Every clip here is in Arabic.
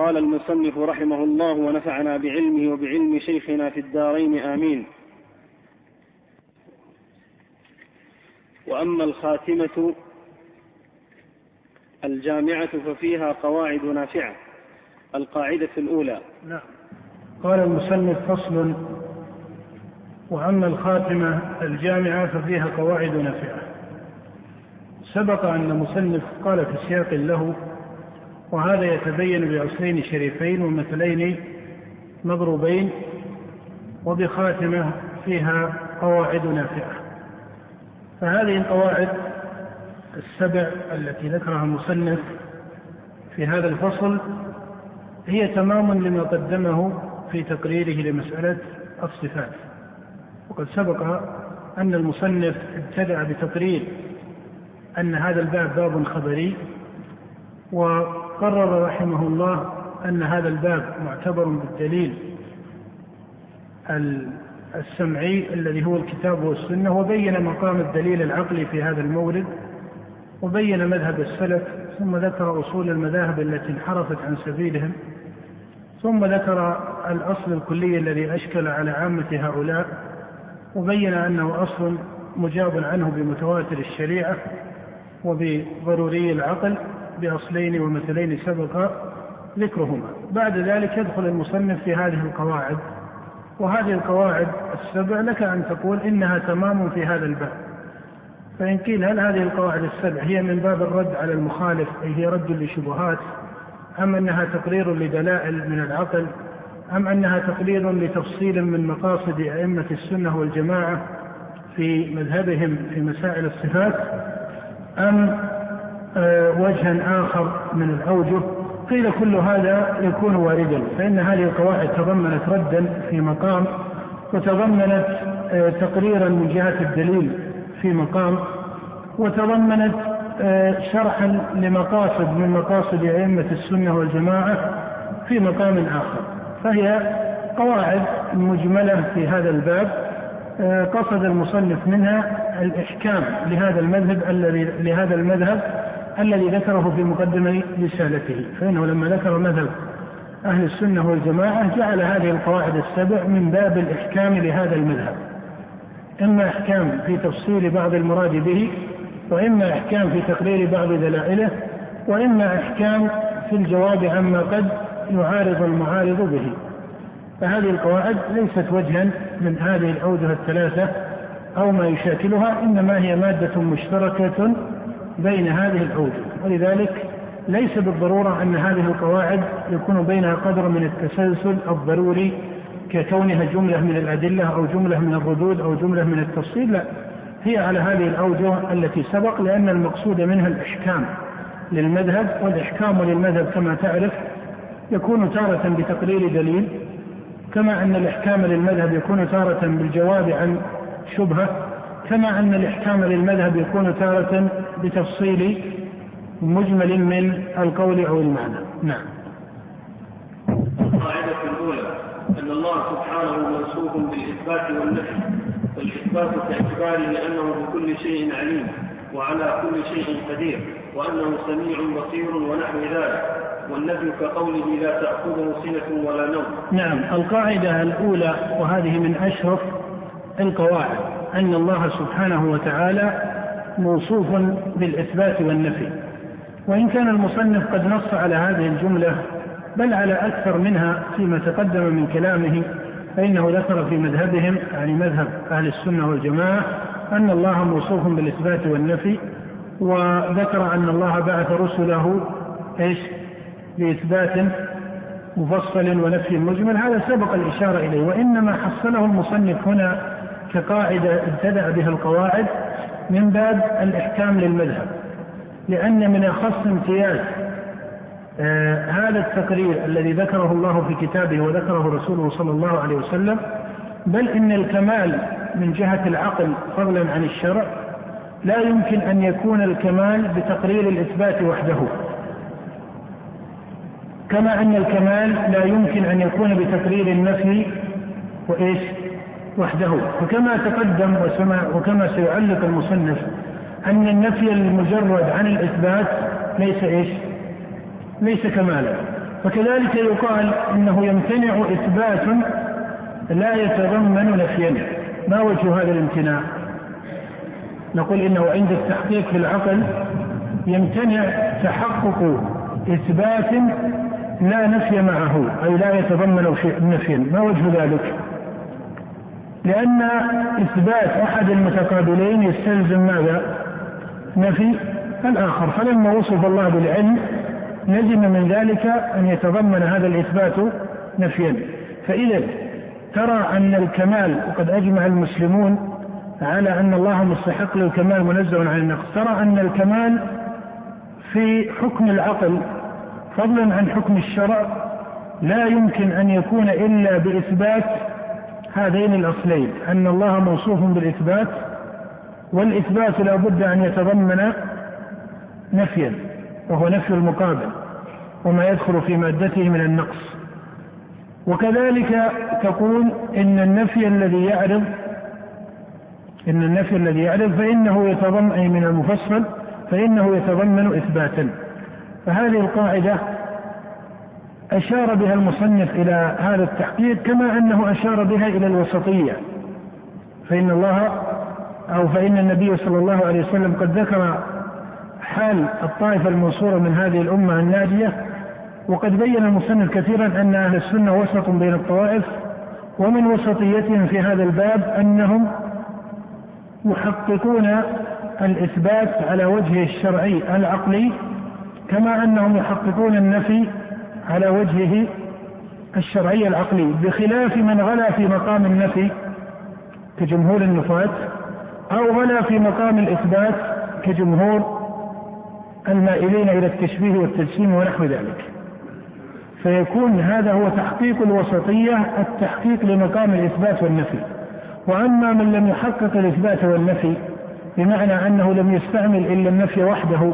قال المصنف رحمه الله ونفعنا بعلمه وبعلم شيخنا في الدارين آمين. وأما الخاتمة الجامعة ففيها قواعد نافعة القاعدة الأولى. نعم. قال المصنف فصل وأما الخاتمة الجامعة ففيها قواعد نافعة. سبق أن المصنف قال في سياق له وهذا يتبين بأصلين شريفين ومثلين مضروبين وبخاتمة فيها قواعد نافعة. فهذه القواعد السبع التي ذكرها المصنف في هذا الفصل هي تمام لما قدمه في تقريره لمسألة الصفات. وقد سبق أن المصنف ابتدأ بتقرير أن هذا الباب باب خبري وقرر رحمه الله أن هذا الباب معتبر بالدليل السمعي الذي هو الكتاب والسنة وبين مقام الدليل العقلي في هذا المورد وبين مذهب السلف ثم ذكر أصول المذاهب التي انحرفت عن سبيلهم ثم ذكر الأصل الكلي الذي أشكل على عامة هؤلاء وبين أنه أصل مجاب عنه بمتواتر الشريعة وبضروري العقل. بأصلين ومثلين سبق ذكرهما. بعد ذلك يدخل المصنف في هذه القواعد. وهذه القواعد السبع لك أن تقول إنها تمام في هذا الباب. فإن قيل هل هذه القواعد السبع هي من باب الرد على المخالف أي هي رد لشبهات أم أنها تقرير لدلائل من العقل أم أنها تقرير لتفصيل من مقاصد أئمة السنة والجماعة في مذهبهم في مسائل الصفات أم وجها آخر من الأوجه قيل كل هذا يكون واردا فإن هذه القواعد تضمنت ردا في مقام وتضمنت آه، تقريرا من جهة الدليل في مقام وتضمنت آه، شرحا لمقاصد من مقاصد أئمة السنة والجماعة في مقام آخر. فهي قواعد مجملة في هذا الباب آه، قصد المصنف منها الإحكام لهذا المذهب الذي لهذا المذهب الذي ذكره في مقدمة رسالته فإنه لما ذكر مذهب أهل السنة والجماعة جعل هذه القواعد السبع من باب الإحكام لهذا المذهب. إما إحكام في تفصيل بعض المراد به وإما إحكام في تقرير بعض دلائله وإما إحكام في الجواب عما قد يعارض المعارض به. فهذه القواعد ليست وجها من هذه الأوجه الثلاثة أو ما يشاكلها إنما هي مادة مشتركة بين هذه الأوجه ولذلك ليس بالضرورة أن هذه القواعد يكون بينها قدر من التسلسل الضروري ككونها جملة من الأدلة أو جملة من الردود أو جملة من التفصيل. لا هي على هذه الأوجه التي سبق لأن المقصود منها الإحكام للمذهب والإحكام للمذهب كما تعرف يكون تارة بتقرير دليل كما أن الإحكام للمذهب يكون تارة بالجواب عن شبهة كما أن الإحكام للمذهب يكون تارة بتفصيل مجمل من القول أو المعنى. نعم. القاعدة الأولى أن الله سبحانه موصوف بالإثبات والنفي والإثبات باعتباره أنه بكل شيء عليم وعلى كل شيء قدير وأنه سميع بصير ونحو ذلك والنفي كقوله لا تأخذه سنة ولا نوم. نعم. القاعدة الأولى وهذه من أشرف القواعد أن الله سبحانه وتعالى موصوف بالإثبات والنفي. وإن كان المصنف قد نص على هذه الجملة بل على أكثر منها فيما تقدم من كلامه فإنه ذكر في مذهبهم يعني مذهب أهل السنة والجماعة أن الله موصوف بالإثبات والنفي وذكر أن الله بعث رسله إيش؟ بإثبات مفصل ونفي مجمل. هذا سبق الإشارة إليه. وإنما حصله المصنف هنا كقاعدة ابتدأ بها القواعد من باب الإحكام للمذهب. لأن من أخص امتياز آه هذا التقرير الذي ذكره الله في كتابه وذكره رسوله صلى الله عليه وسلم بل إن الكمال من جهة العقل فضلا عن الشرع لا يمكن أن يكون الكمال بتقرير الإثبات وحده. كما أن الكمال لا يمكن أن يكون بتقرير النفي وإيش؟ وحده. وكما تقدم وسمع وكما سيعلق المصنف أن النفي المجرد عن الإثبات ليس إيش؟ ليس كمالا. وكذلك يقال إنه يمتنع إثبات لا يتضمن نفيا ما وجه هذا الامتناع؟ نقول إنه عند التحقيق في العقل يمتنع تحقق إثبات لا نفي معه أي لا يتضمن نفيا ما وجه ذلك؟ لأن إثبات أحد المتقابلين يستلزم ماذا؟ نفي الآخر. فلما وصف الله بالعلم لزم من ذلك أن يتضمن هذا الإثبات نفيا. فإذا ترى أن الكمال وقد أجمع المسلمون على أن الله مستحق للكمال منزه عن النقص. ترى أن الكمال في حكم العقل فضلا عن حكم الشرع لا يمكن أن يكون إلا بإثبات هذين الأصلين أن الله موصوف بالإثبات والإثبات لا بد أن يتضمن نفيا وهو نفي المقابل وما يدخل في مادته من النقص. وكذلك تقول إن النفي الذي يعرض إن النفي الذي يعرض فإنه يتضمن أي من المفصل فإنه يتضمن اثباتا. فهذه القاعدة أشار بها المصنف إلى هذا التحقيق كما أنه أشار بها إلى الوسطية. فإن الله أو فإن النبي صلى الله عليه وسلم قد ذكر حال الطائفة المنصورة من هذه الأمة الناجية وقد بين المصنف كثيرا أن أهل السنة وسط بين الطوائف ومن وسطيتهم في هذا الباب أنهم يحققون الإثبات على وجهه الشرعي العقلي كما أنهم يحققون النفي على وجهه الشرعي العقلي بخلاف من غلا في مقام النفي كجمهور النفاة أو غلا في مقام الإثبات كجمهور المائلين إلى التشبيه والتجسيم ونحو ذلك. فيكون هذا هو تحقيق الوسطية التحقيق لمقام الإثبات والنفي. وأما من لم يحقق الإثبات والنفي بمعنى أنه لم يستعمل إلا النفي وحده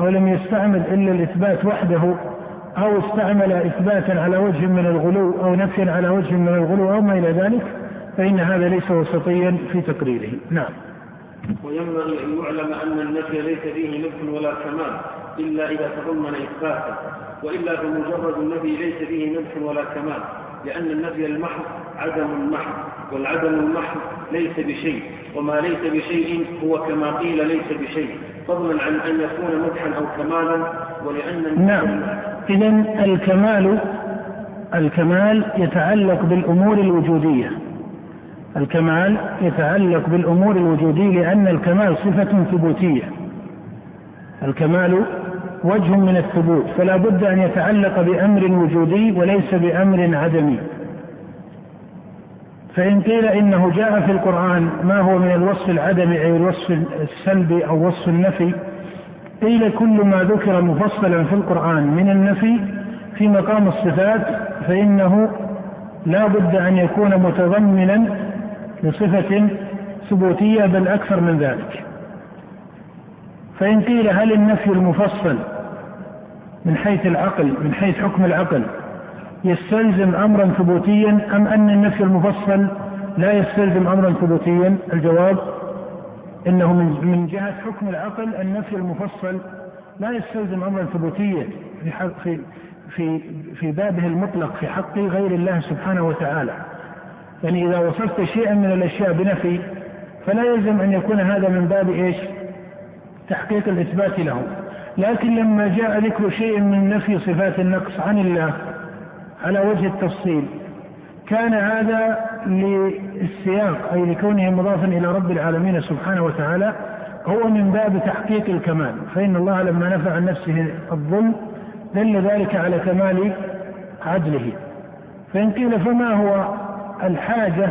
أو لم يستعمل إلا الإثبات وحده أو استعمل إثباتا على وجه من الغلو أو نفيا على وجه من الغلو أو ما إلى ذلك فإن هذا ليس وسطيا في تقريره. نعم. وينبغي أن يعلم أن النفي ليس فيه نفي ولا كمال إلا إذا تضمن إثباتا وإلا فمجرد النفي ليس فيه نفي ولا كمال لأن النفي المحض عدم المحض والعدم المحض ليس بشيء وما ليس بشيء هو كما قيل ليس بشيء. فضلا عن أن يكون مدحا أو كمالا ولأن نعم. إذا الكمال الكمال يتعلق بالأمور الوجودية. الكمال يتعلق بالأمور الوجودية لأن الكمال صفة ثبوتية. الكمال وجه من الثبوت فلا بد أن يتعلق بأمر وجودي وليس بأمر عدمي. فإن قيل إنه جاء في القرآن ما هو من الوصف العدمي أي الوصف السلبي أو وصف النفي قيل كل ما ذكر مفصلا في القرآن من النفي في مقام الصفات فإنه لا بد أن يكون متضمنا لصفة ثبوتية بل أكثر من ذلك. فإن قيل هل النفي المفصل من حيث العقل من حيث حكم العقل يستلزم امرا ثبوتيا أم أن النفي المفصل لا يستلزم امرا ثبوتيا؟ الجواب إنه من جهة حكم العقل النفي المفصل لا يستلزم امرا ثبوتيا في في في في بابه المطلق في حق غير الله سبحانه وتعالى. يعني إذا وصفت شيئا من الأشياء بنفي فلا يلزم أن يكون هذا من باب إيش؟ تحقيق الإثبات له. لكن لما جاء ذكر شيء من نفي صفات النقص عن الله على وجه التفصيل. كان هذا للسياق أي لكونه مضافا إلى رب العالمين سبحانه وتعالى هو من باب تحقيق الكمال. فإن الله لما نفى عن نفسه الظلم دل ذلك على كمال عدله. فإن قيل فما هو الحاجة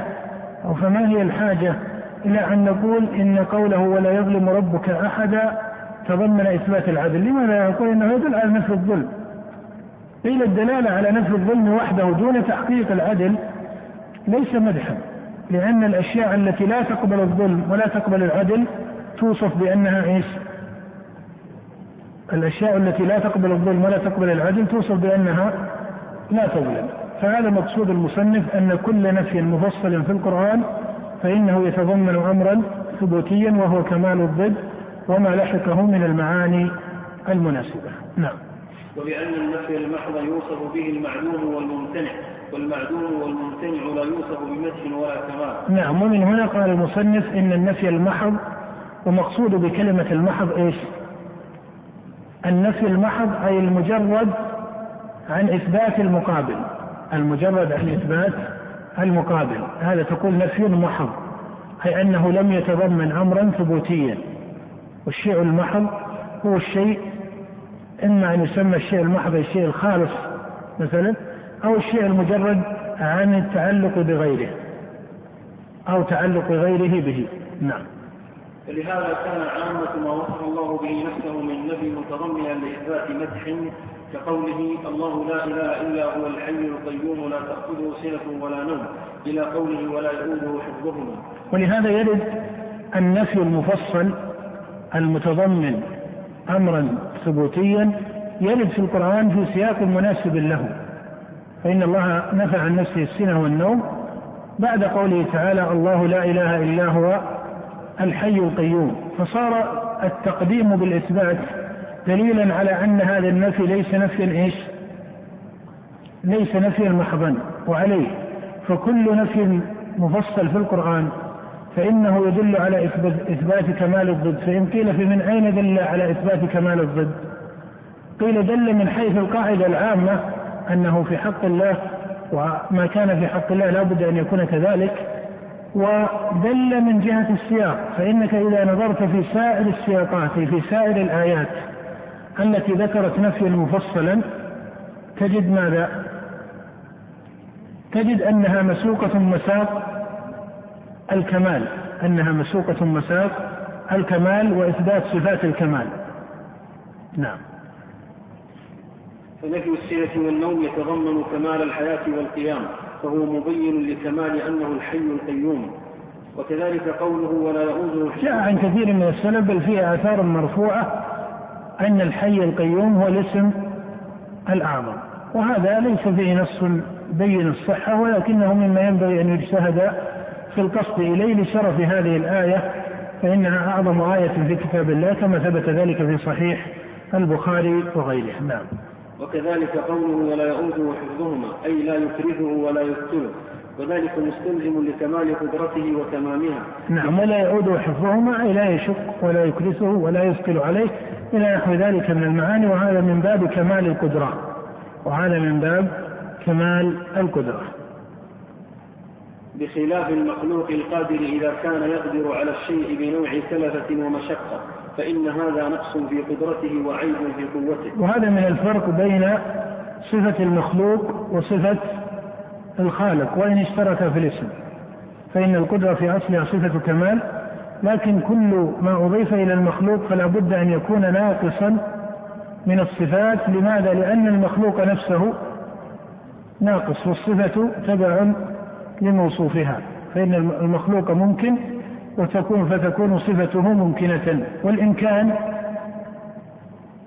أو فما هي الحاجة إلى أن نقول إن قوله ولا يظلم ربك أحدا تضمن إثبات العدل. لماذا؟ يقول إنه يدل على نفي الظلم. قيل الدلالة على نفي الظلم وحده دون تحقيق العدل ليس مدحا لأن الأشياء التي لا تقبل الظلم ولا تقبل العدل توصف بأنها إيش؟ الأشياء التي لا تقبل الظلم ولا تقبل العدل توصف بأنها لا تظلم. فهذا مقصود المصنف أن كل نفي مفصل في القرآن فإنه يتضمن أمرا ثبوتيا وهو كمال الضد وما لحقه من المعاني المناسبة. نعم. ولأن النفي المحض يوصف به المعلوم والممتنع والمعدوم والممتنع لا يوصف بمدح ولا كمال. نعم ومن هنا قال المصنف إن النفي المحض ومقصود بكلمة المحض إيش؟ النفي المحض أي المجرد عن إثبات المقابل. المجرد عن إثبات المقابل. هذا تقول نفي محض أي أنه لم يتضمن أمرا ثبوتيا. والشيء المحض هو الشيء إما أن يسمى الشيء المحض الشيء الخالص مثلا أو الشيء المجرد عن التعلق بغيره أو تعلق غيره به. نعم. فلهذا كان عامة ما وصف الله به نفسه من نبي متضمنا لإثبات مدح كقوله الله لا إله إلا هو الحي القيوم لا تأخذه سنة ولا نوم إلى قوله ولا يؤوده حفظهما. ولهذا يرد النفي المفصل المتضمن أمرا ثبوتيا يرد في القرآن في سياق مناسب له. فإن الله نفى عن نفسه السنة والنوم. بعد قوله تعالى الله لا إله إلا هو الحي القيوم فصار التقديم بالإثبات دليلا على أن هذا النفي ليس نفيا إيش؟ ليس نفيا محضا وعليه. فكل نفي مفصل في القرآن فإنه يدل على إثبات كمال الضد. فإن قيل فمن أين دل على إثبات كمال الضد؟ قيل دل من حيث القاعدة العامة أنه في حق الله وما كان في حق الله لا بد أن يكون كذلك ودل من جهة السياق. فإنك إذا نظرت في سائر السياقات في سائر الآيات التي ذكرت نفيا مفصلا تجد ماذا؟ تجد أنها مسوقة مساق الكمال أنها مسوقة مساق الكمال وإثبات صفات الكمال. نعم. فنفي السنة والنوم يتضمن كمال الحياة والقيام فهو مبين لكمال أنه الحي القيوم. وكذلك قوله ولا يؤوده جاء عن كثير من السلف بل فيها آثار مرفوعة أن الحي القيوم هو الاسم الأعظم. وهذا ليس فيه نص بين الصحة ولكنه مما ينبغي أن يجتهد في القصد إليه لشرف هذه الآية فإنها أعظم آية في كتاب الله كما ثبت ذلك في صحيح البخاري وغيره. نعم. وكذلك قوله ولا يؤوده حفظهما أي لا يكرهه ولا يقتله. وذلك مستلزم لكمال قدرته وتمامها. نعم ولا يعود حفظهما أي لا يشق ولا يكرسه ولا يثقل عليه. إلى نحو ذلك من المعاني وهذا من باب كمال القدرة. وهذا من باب كمال القدرة. بخلاف المخلوق القادر إذا كان يقدر على الشيء بنوع كلفة ومشقة فإن هذا نقص في قدرته وعيب في قوته. وهذا من الفرق بين صفة المخلوق وصفة الخالق وإن اشترك في الاسم. فإن القدرة في أصلها صفة كمال لكن كل ما أضيف إلى المخلوق فلا بد أن يكون ناقصا من الصفات. لماذا؟ لأن المخلوق نفسه ناقص والصفة تبع لموصوفها فإن المخلوق ممكن وتكون فتكون صفته ممكنة. والإمكان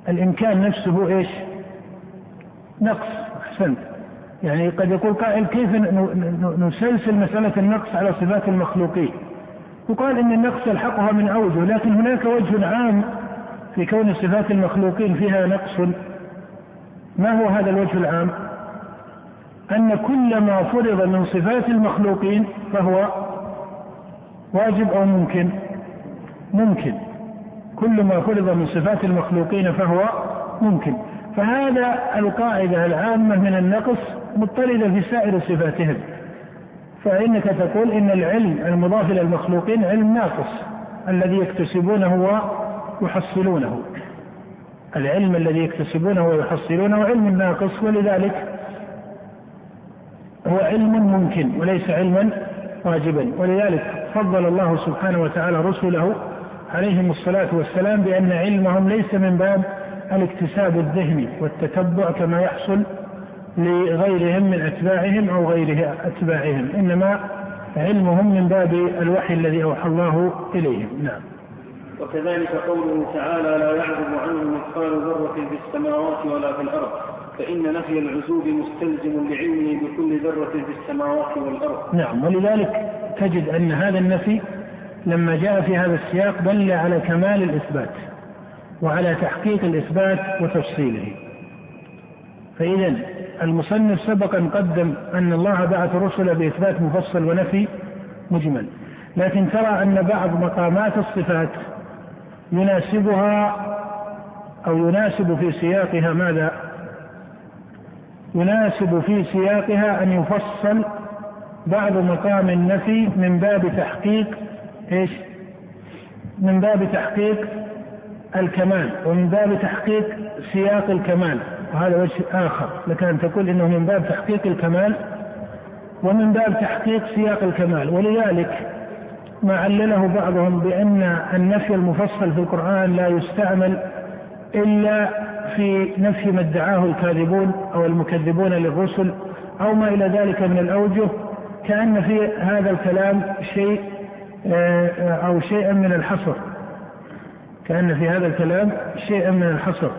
الإمكان نفسه إيش؟ نقص. أحسنت. يعني قد يقول قائل كيف نسلسل مسألة النقص على صفات المخلوقين؟ يقال إن النقص يلحقها من أوجه لكن هناك وجه عام في كون صفات المخلوقين فيها نقص. ما هو هذا الوجه العام؟ أن كل ما فرض من صفات المخلوقين فهو واجب أو ممكن؟ ممكن. كل ما فرض من صفات المخلوقين فهو ممكن. فهذا القاعدة العامة من النقص مضطردة في سائر صفاتهم. فإنك تقول إن العلم المضاف إلى المخلوقين علم ناقص الذي يكتسبونه ويحصلونه. العلم الذي يكتسبونه ويحصلونه علم ناقص ولذلك هو علم ممكن وليس علما واجبا. ولذلك فضل الله سبحانه وتعالى رسله عليهم الصلاة والسلام بأن علمهم ليس من باب الاكتساب الذهني والتتبع كما يحصل لغيرهم من أتباعهم أو غير أتباعهم إنما علمهم من باب الوحي الذي أوحى الله إليهم نعم. وكذلك قوله تعالى لا يعرض عنه مثقال ذرة في السماوات ولا في الأرض. فإن نفي العزوب مستلزم لعلمه بكل ذرة في السماوات والأرض. نعم ولذلك تجد أن هذا النفي لما جاء في هذا السياق دل على كمال الإثبات وعلى تحقيق الإثبات وتفصيله. فإذا المصنف سبق أن قدم أن الله بعث رسلا بإثبات مفصل ونفي مجمل. لكن ترى أن بعض مقامات الصفات يناسبها أو يناسب في سياقها ماذا؟ يناسب في سياقها أن يفصل بعض مقام النفي من باب تحقيق إيش؟ من باب تحقيق الكمال ومن باب تحقيق سياق الكمال وهذا وجه آخر لك أن تقول إنه من باب تحقيق الكمال ومن باب تحقيق سياق الكمال ولذلك ما علله بعضهم بأن النفي المفصل في القرآن لا يستعمل إلا في نفي ما ادعاه الكاذبون أو المكذبون للرسل أو ما إلى ذلك من الأوجه كأن في هذا الكلام شيء آه، أو شيئا من الحصر. كأن في هذا الكلام شيئا من الحصر.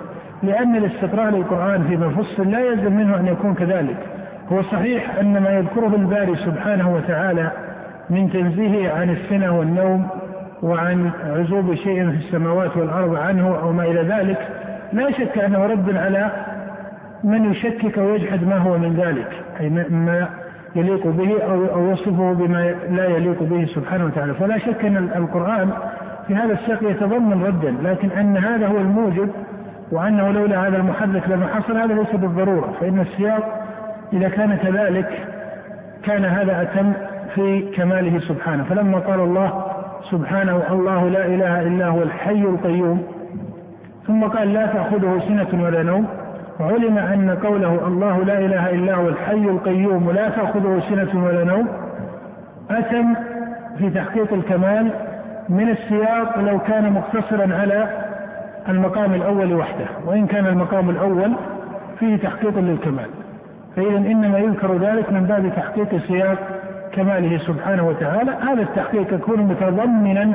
لأن الاستقراء للقرآن في مفصل لا يلزم منه أن يكون كذلك. هو صحيح أن ما يذكره الباري سبحانه وتعالى من تنزيهه عن السنة والنوم وعن عزوب شيء في السماوات والأرض عنه أو ما إلى ذلك لا شك أنه رد على من يشكك ويجحد ما هو من ذلك أي ما يليق به أو يصفه بما لا يليق به سبحانه وتعالى. فلا شك أن القرآن في هذا السياق يتضمن ردا لكن أن هذا هو الموجب وأنه لولا هذا المحرك لما حصل هذا ليس بالضرورة. فإن السياق إذا كان كذلك كان هذا أتم في كماله سبحانه. فلما قال الله سبحانه الله لا إله إلا هو الحي القيوم ثم قال لا تأخذه سنة ولا نوم. علم أن قوله الله لا إله إلا هو الحي القيوم لا تأخذه سنة ولا نوم أتم في تحقيق الكمال من السياق لو كان مقتصرا على المقام الأول وحده وإن كان المقام الأول فيه تحقيق للكمال. فإذا إنما يذكر ذلك من باب تحقيق سياق كماله سبحانه وتعالى. هذا التحقيق يكون متضمنا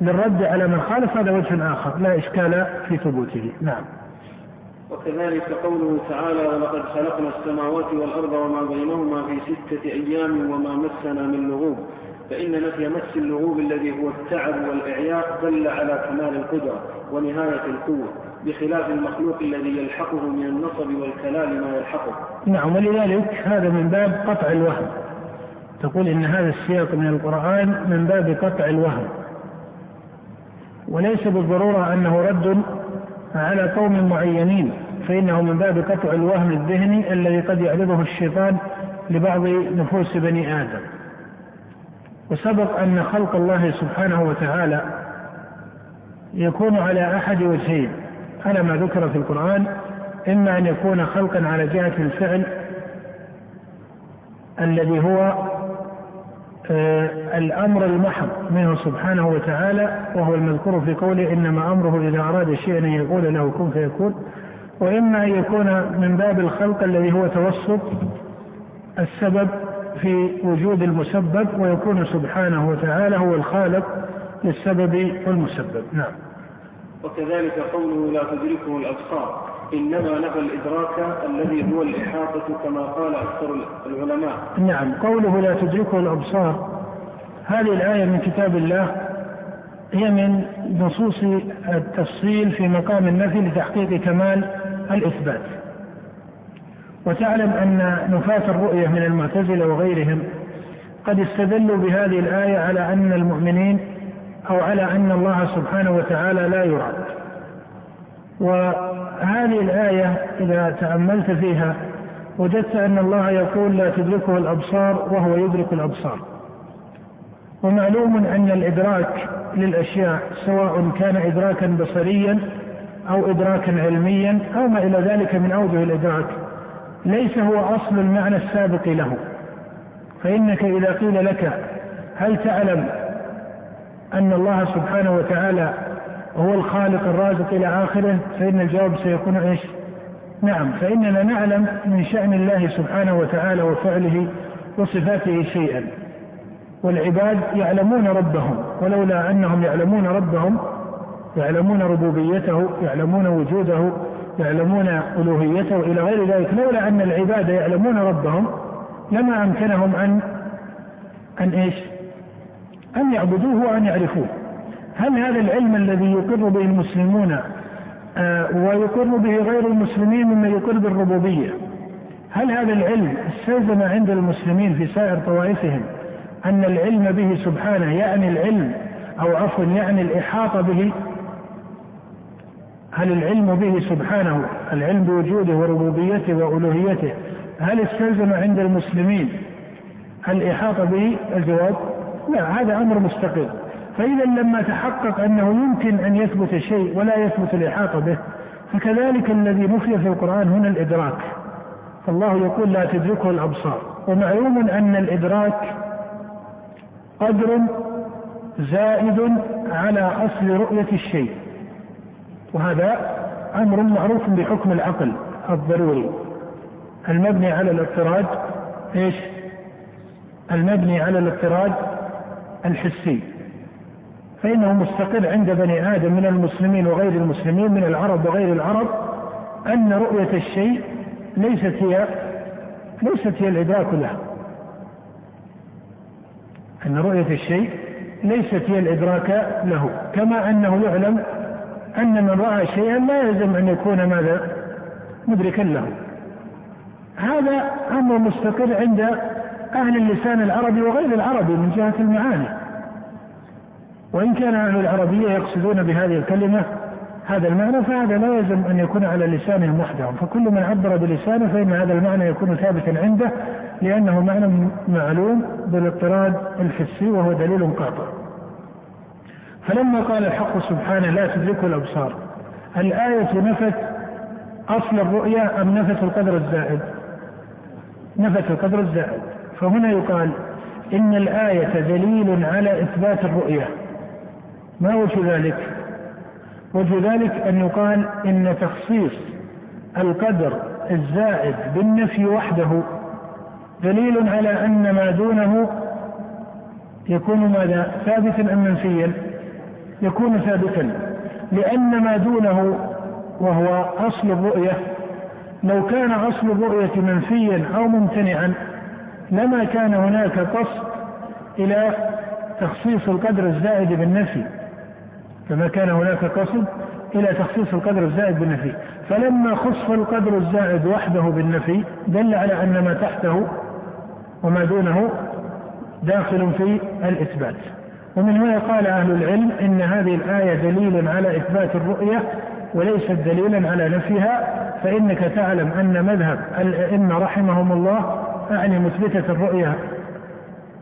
للرد على من خالف هذا وجه آخر لا إشكال في ثبوته. نعم. وكذلك قوله تعالى ولقد خلقنا السماوات والأرض وما بينهما في ستة أيام وما مسنا من لغوب فإن نفي مس اللغوب الذي هو التعب والإعياء دل على كمال القدرة ونهاية القوة بخلاف المخلوق الذي يلحقه من النصب والكلال ما يلحقه. نعم ولذلك هذا من باب قطع الوهم. تقول إن هذا السياق من القرآن من باب قطع الوهم. وليس بالضرورة أنه رد على قوم معينين فإنه من باب قطع الوهم الذهني الذي قد يعرضه الشيطان لبعض نفوس بني آدم. وسبق أن خلق الله سبحانه وتعالى يكون على أحد وجهين على ما ذكر في القرآن إما أن يكون خلقا على جهة الفعل الذي هو آه، الأمر المحض منه سبحانه وتعالى وهو المذكور في قوله إنما أمره إذا أراد شيئا أن يقول له كن فيكون. وإما أن يكون من باب الخلق الذي هو توسط السبب في وجود المسبب ويكون سبحانه وتعالى هو الخالق للسبب والمسبب نعم. وكذلك قوله لا تدركه الأبصار. إنما نفى الإدراك الذي هو الإحاطة كما قال أكثر العلماء. نعم قوله لا تدركه الأبصار. هذه الآية من كتاب الله هي من نصوص التفصيل في مقام النفي لتحقيق كمال الإثبات. وتعلم أن نفاة الرؤية من المعتزلة وغيرهم قد استدلوا بهذه الآية على أن المؤمنين أو على أن الله سبحانه وتعالى لا يرى وهذه الآية إذا تأملت فيها وجدت أن الله يقول لا تدركه الأبصار وهو يدرك الأبصار. ومعلوم أن الإدراك للأشياء سواء كان إدراكا بصريا أو إدراكا علميا أو ما إلى ذلك من أوجه الإدراك ليس هو أصل المعنى السابق له. فإنك إذا قيل لك هل تعلم أن الله سبحانه وتعالى هو الخالق الرازق إلى آخره فإن الجواب سيكون إيش؟ نعم فإننا نعلم من شأن الله سبحانه وتعالى وفعله وصفاته شيئا. والعباد يعلمون ربهم ولولا أنهم يعلمون ربهم يعلمون ربوبيته يعلمون وجوده يعلمون ألوهيته إلى غير ذلك لولا أن العباد يعلمون ربهم لما أمكنهم أن أن إيش؟ أن يعبدوه وأن يعرفوه. هل هذا العلم الذي يقر به المسلمون آه، ويقر به غير المسلمين مما يقر بالربوبية؟ هل هذا العلم استلزم عند المسلمين في سائر طوائفهم أن العلم به سبحانه يعني العلم أو عفوا يعني الإحاطة به؟ هل العلم به سبحانه العلم بوجوده وربوبيته وألوهيته هل استلزم عند المسلمين الإحاطة به؟ الجواب لا هذا أمر مستقل. فإذا لما تحقق أنه يمكن أن يثبت شيء ولا يثبت الإحاطة به فكذلك الذي نفي في القرآن هنا الإدراك. فالله يقول لا تدركه الأبصار. ومعلوم أن الإدراك قدر زائد على أصل رؤية الشيء. وهذا أمر معروف بحكم العقل الضروري. المبني على الاضطراد إيش؟ المبني على الاضطراد الحسي. فإنه مستقر عند بني آدم من المسلمين وغير المسلمين من العرب وغير العرب أن رؤية الشيء ليست هي ليست هي الإدراك له أن رؤية الشيء ليست هي الإدراك له. كما أنه يعلم أن من رأى شيئا لا يلزم أن يكون ماذا؟ مدركا له. هذا أمر مستقر عند أهل اللسان العربي وغير العربي من جهة المعاني. وإن كان أهل العربية يقصدون بهذه الكلمة هذا المعنى فهذا لا يلزم أن يكون على لسانهم وحدهم. فكل من عبر بلسانه فإن هذا المعنى يكون ثابتا عنده لأنه معنى معلوم بالاضطراد الحسي وهو دليل قاطع. فلما قال الحق سبحانه لا تدركه الأبصار الآية نفت أصل الرؤيا أم نفت القدر الزائد؟ نفت القدر الزائد. فهنا يقال إن الآية دليل على إثبات الرؤيا. ما وجه ذلك؟ وجه ذلك أن يقال إن تخصيص القدر الزائد بالنفي وحده دليل على أن ما دونه يكون ماذا؟ ثابتا أم منفيا؟ يكون ثابتا لأن ما دونه وهو أصل الرؤية لو كان أصل الرؤية منفيا أو ممتنعا لما كان هناك قصد إلى تخصيص القدر الزائد بالنفي. كما كان هناك قصد إلى تخصيص القدر الزائد بالنفي. فلما خص القدر الزائد وحده بالنفي دل على أن ما تحته وما دونه داخل في الإثبات. ومن هنا قال أهل العلم إن هذه الآية دليل على إثبات الرؤية وليست دليلا على نفيها فإنك تعلم أن مذهب الأئمة رحمهم الله أعني مثبتة الرؤية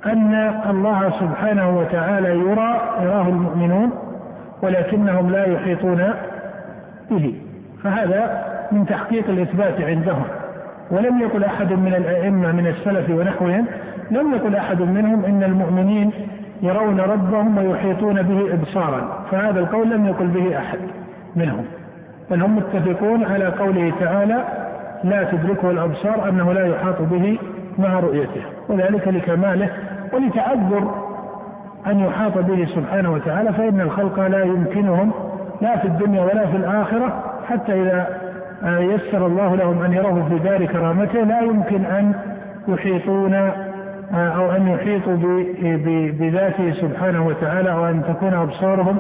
أن الله سبحانه وتعالى يرى يراه المؤمنون ولكنهم لا يحيطون به. فهذا من تحقيق الإثبات عندهم. ولم يقل أحد من الأئمة من السلف ونحوهم لم يقل أحد منهم إن المؤمنين يرون ربهم ويحيطون به إبصارا. فهذا القول لم يقل به أحد منهم. بل هم متفقون على قوله تعالى لا تدركه الأبصار أنه لا يحاط به مع رؤيته. وذلك لكماله ولتعذر أن يحاط به سبحانه وتعالى فإن الخلق لا يمكنهم لا في الدنيا ولا في الآخرة حتى إذا يسر الله لهم أن يروه في دار كرامته لا يمكن أن يحيطون أو أن يحيطوا بذاته سبحانه وتعالى وأن تكون أبصارهم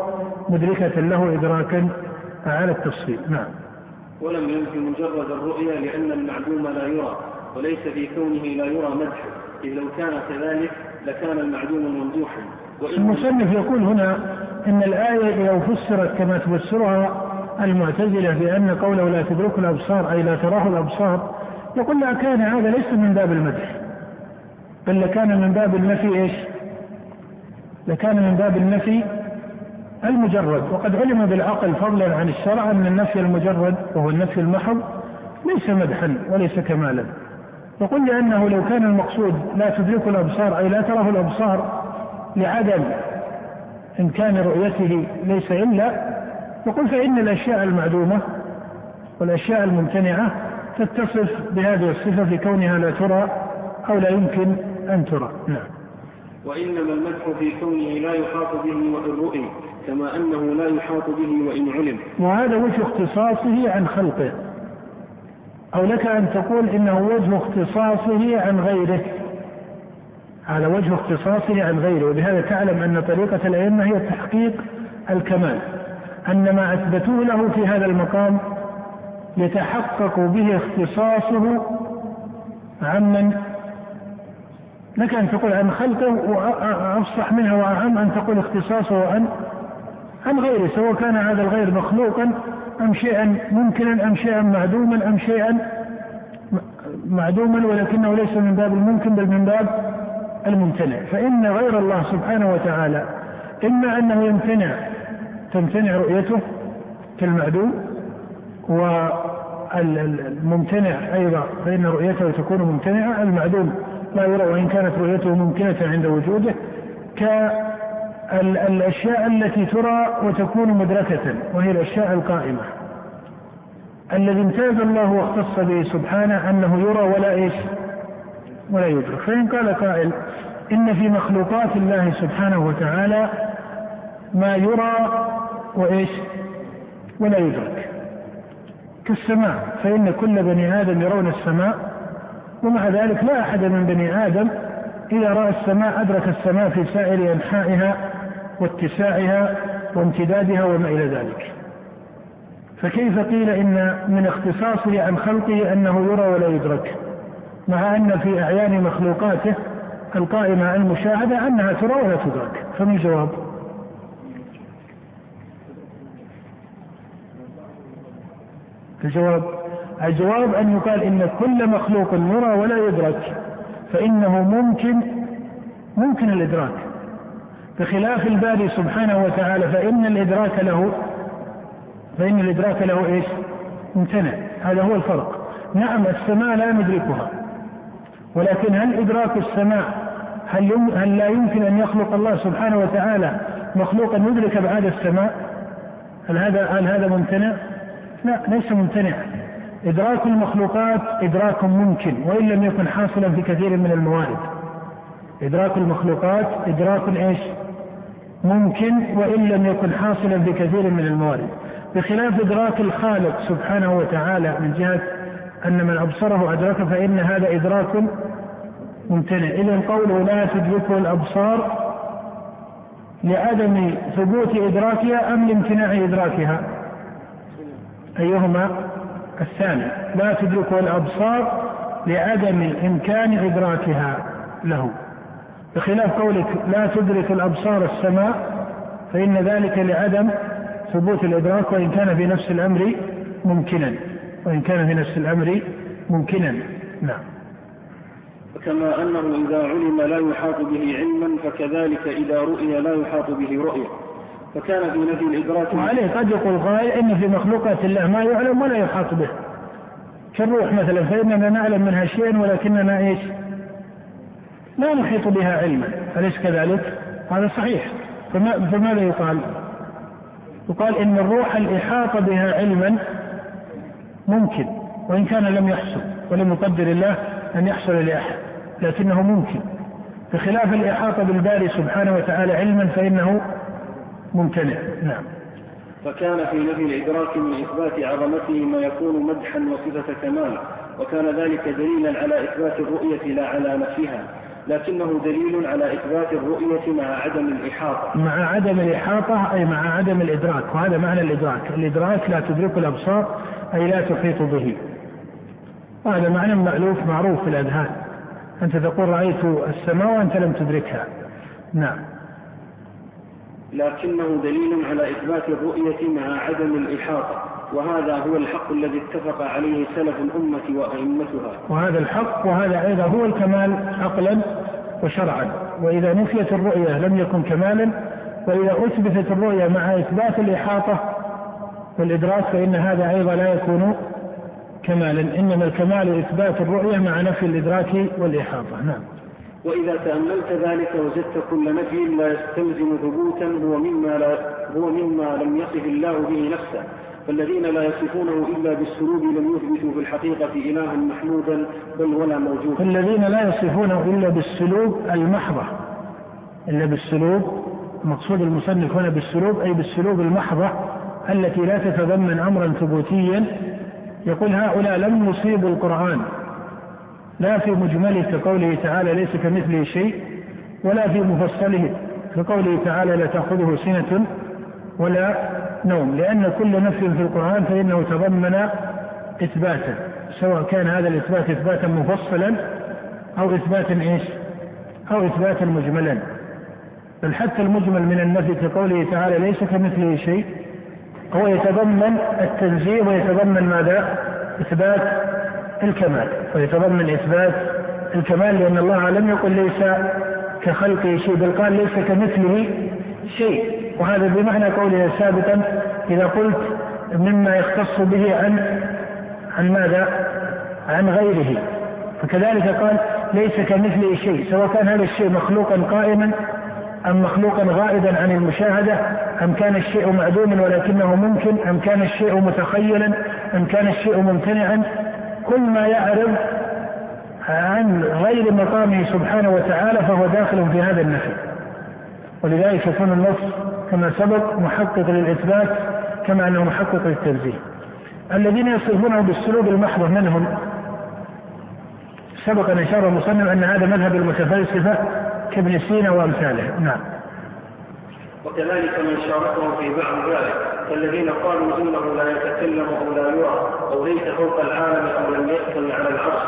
مدركة له إدراكا على التفصيل. نعم. ولم ينفي مجرد الرؤيا لأن المعدوم لا يرى وليس في كونه لا يرى مدحه إذ لو كان كذلك لكان المعدوم ممدوحا. المصنف يقول هنا إن الآية لو فسرت كما تفسرها المعتزلة بأن قوله لا تدرك الأبصار أي لا تراه الأبصار يقول لا كان هذا ليس من باب المدح. بل لكان من باب النفي إيش؟ لكان من باب النفي المجرد. وقد علم بالعقل فضلا عن الشرع أن النفي المجرد وهو النفي المحض ليس مدحا وليس كمالا. يقول لأنه لو كان المقصود لا تدرك الأبصار أي لا تراه الأبصار لعدم إمكان رؤيته ليس إلا يقول فإن الأشياء المعدومة والأشياء الممتنعة تتصف بهذه الصفة في كونها لا ترى أو لا يمكن أن ترى. نعم. وإنما المدح في كونه لا يحاط به وإن رؤي كما أنه لا يحاط به وإن علم. وهذا وجه اختصاصه عن خلقه. أو لك أن تقول إنه وجه اختصاصه عن غيره. على وجه اختصاصه عن غيره وبهذا تعلم أن طريقة الأئمة هي تحقيق الكمال أن ما أثبتوه له في هذا المقام يتحقق به اختصاصه عمن لك أن تقول عن خلقه وأفصح منها وأعم أن تقول اختصاصه عن عن غيره سواء كان هذا الغير مخلوقا أم شيئا ممكنا أم شيئا معدوما أم شيئا معدوما ولكنه ليس من باب الممكن بل من باب الممتنع. فإن غير الله سبحانه وتعالى إما أنه يمتنع تمتنع رؤيته كالمعدوم والممتنع أيضا فإن رؤيته تكون ممتنعة المعدوم لا يرى وإن كانت رؤيته ممكنة عند وجوده كالأشياء التي ترى وتكون مدركة وهي الأشياء القائمة. الذي امتاز الله واختص به سبحانه أنه يرى ولا إيش؟ ولا يدرك. فإن قال قائل إن في مخلوقات الله سبحانه وتعالى ما يرى وإيش؟ ولا يدرك. كالسماء. فإن كل بني آدم يرون السماء ومع ذلك لا أحد من بني آدم إذا رأى السماء أدرك السماء في سائر أنحائها واتساعها وامتدادها وما إلى ذلك. فكيف قيل إن من اختصاصه عن خلقه أنه يرى ولا يدرك؟ مع أن في أعيان مخلوقاته القائمة المشاهدة أنها ترى ولا تدرك. فما الجواب؟ الجواب؟ الجواب أن يقال إن كل مخلوق يرى ولا يدرك فإنه ممكن ممكن الإدراك. بخلاف الباري سبحانه وتعالى فإن الإدراك له فإن الإدراك له إيش؟ ممتنع هذا هو الفرق. نعم السماء لا ندركها. ولكن هل إدراك السماء هل, يم هل لا يمكن أن يخلق الله سبحانه وتعالى مخلوقا يدرك أبعاد السماء هل هذا هل هذا ممتنع؟ لا ليس ممتنع إدراك المخلوقات إدراك ممكن وإن لم يكن حاصلا في كثير من الموارد إدراك المخلوقات إدراك إيش؟ ممكن وإن لم يكن حاصلا في كثير من الموارد بخلاف إدراك الخالق سبحانه وتعالى من جهة أن من أبصره أدركه فإن هذا إدراك ممتنع. إذا قوله لا تدركه الأبصار لعدم ثبوت إدراكها أم لامتناع إدراكها. أيهما؟ الثاني لا تدركه الأبصار لعدم إمكان إدراكها له. بخلاف قولك لا تدرك الأبصار السماء فإن ذلك لعدم ثبوت الإدراك وإن كان في نفس الأمر ممكنا. وإن كان في نفس الأمر ممكنا. نعم. كما أنه إذا علم لا يحاط به علما فكذلك إذا رؤي لا يحاط به رؤية. فكان في نفي الإدراك وعليه قد يقول قائل إن في مخلوقات الله ما يعلم ولا يحاط به. كالروح مثلا فإننا نعلم منها شيئا ولكننا إيش؟ لا نحيط بها علما. أليس كذلك؟ هذا صحيح. فما فماذا يقال؟ يقال إن الروح الإحاطة بها علما ممكن وإن كان لم يحصل ولم يقدر الله أن يحصل لأحد لكنه ممكن. بخلاف الإحاطة بالباري سبحانه وتعالى علما فإنه ممتنع. نعم. فكان في نفي الإدراك من إثبات عظمته ما يكون مدحا وصفة كمال وكان ذلك دليلا على إثبات الرؤية لا على نفسها لكنه دليل على إثبات الرؤية مع عدم الإحاطة. مع عدم الإحاطة أي مع عدم الإدراك وهذا معنى الإدراك. الإدراك لا تدرك الأبصار أي لا تحيط به. وهذا معنى مألوف معروف في الأذهان. أنت تقول رأيت السماء وأنت لم تدركها. نعم. لكنه دليل على إثبات الرؤية مع عدم الإحاطة وهذا هو الحق الذي اتفق عليه سلف الأمة وأئمتها. وهذا الحق وهذا أيضا هو الكمال عقلا وشرعا. وإذا نفيت الرؤية لم يكن كمالا وإذا أثبتت الرؤية مع إثبات الإحاطة والإدراك فإن هذا أيضا لا يكون كمالا إنما الكمال إثبات الرؤية مع نفي الإدراك والإحاطة. نعم. وإذا تأملت ذلك وجدت كل نفي لا يستلزم ثبوتا هو مما لا هو مما لم يصف الله به نفسه. فالذين لا يصفونه إلا بالسلوب لم يثبتوا في الحقيقة إلها محمودا بل ولا موجودا الذين لا يصفونه إلا بالسلوب المحضة. إلا بالسلوب مقصود المصنف هنا بالسلوب أي بالسلوب المحضة. التي لا تتضمن أمرا ثبوتيا يقول هؤلاء لم يصيبوا القرآن لا في مجمله كقوله تعالى ليس كمثله شيء ولا في مفصله كقوله تعالى لا تأخذه سنة ولا نوم لأن كل نفي في القرآن فإنه تضمن إثباتا سواء كان هذا الإثبات إثباتا مفصلا أو إثباتا إيش؟ أو إثباتا مجملا بل حتى المجمل من النفي كقوله تعالى ليس كمثله شيء هو يتضمن التنزيه ويتضمن ماذا؟ إثبات الكمال ويتضمن إثبات الكمال لأن الله لم يقل ليس كخلقه شيء بل قال ليس كمثله شيء وهذا بمعنى قوله سابقا إذا قلت مما يختص به عن عن ماذا؟ عن غيره فكذلك قال ليس كمثله شيء سواء كان هذا الشيء مخلوقا قائما أم مخلوقا غائبا عن المشاهدة؟ أم كان الشيء معدوما ولكنه ممكن؟ أم كان الشيء متخيلا؟ أم كان الشيء ممتنعا؟ كل ما يعرض عن غير مقامه سبحانه وتعالى فهو داخل في هذا النفي ولذلك يكون النص كما سبق محقق للإثبات كما أنه محقق للتنزيه الذين يصفونه بالسلوب المحض منهم سبق أن أشار المصنف أن هذا مذهب المتفلسفة كابن سينا وأمثاله. نعم. وكذلك من شاركهم في بعض ذلك كالذين قالوا إنه لا يتكلم أو لا يرى أو ليس فوق العالم أو لم يأكل على العرش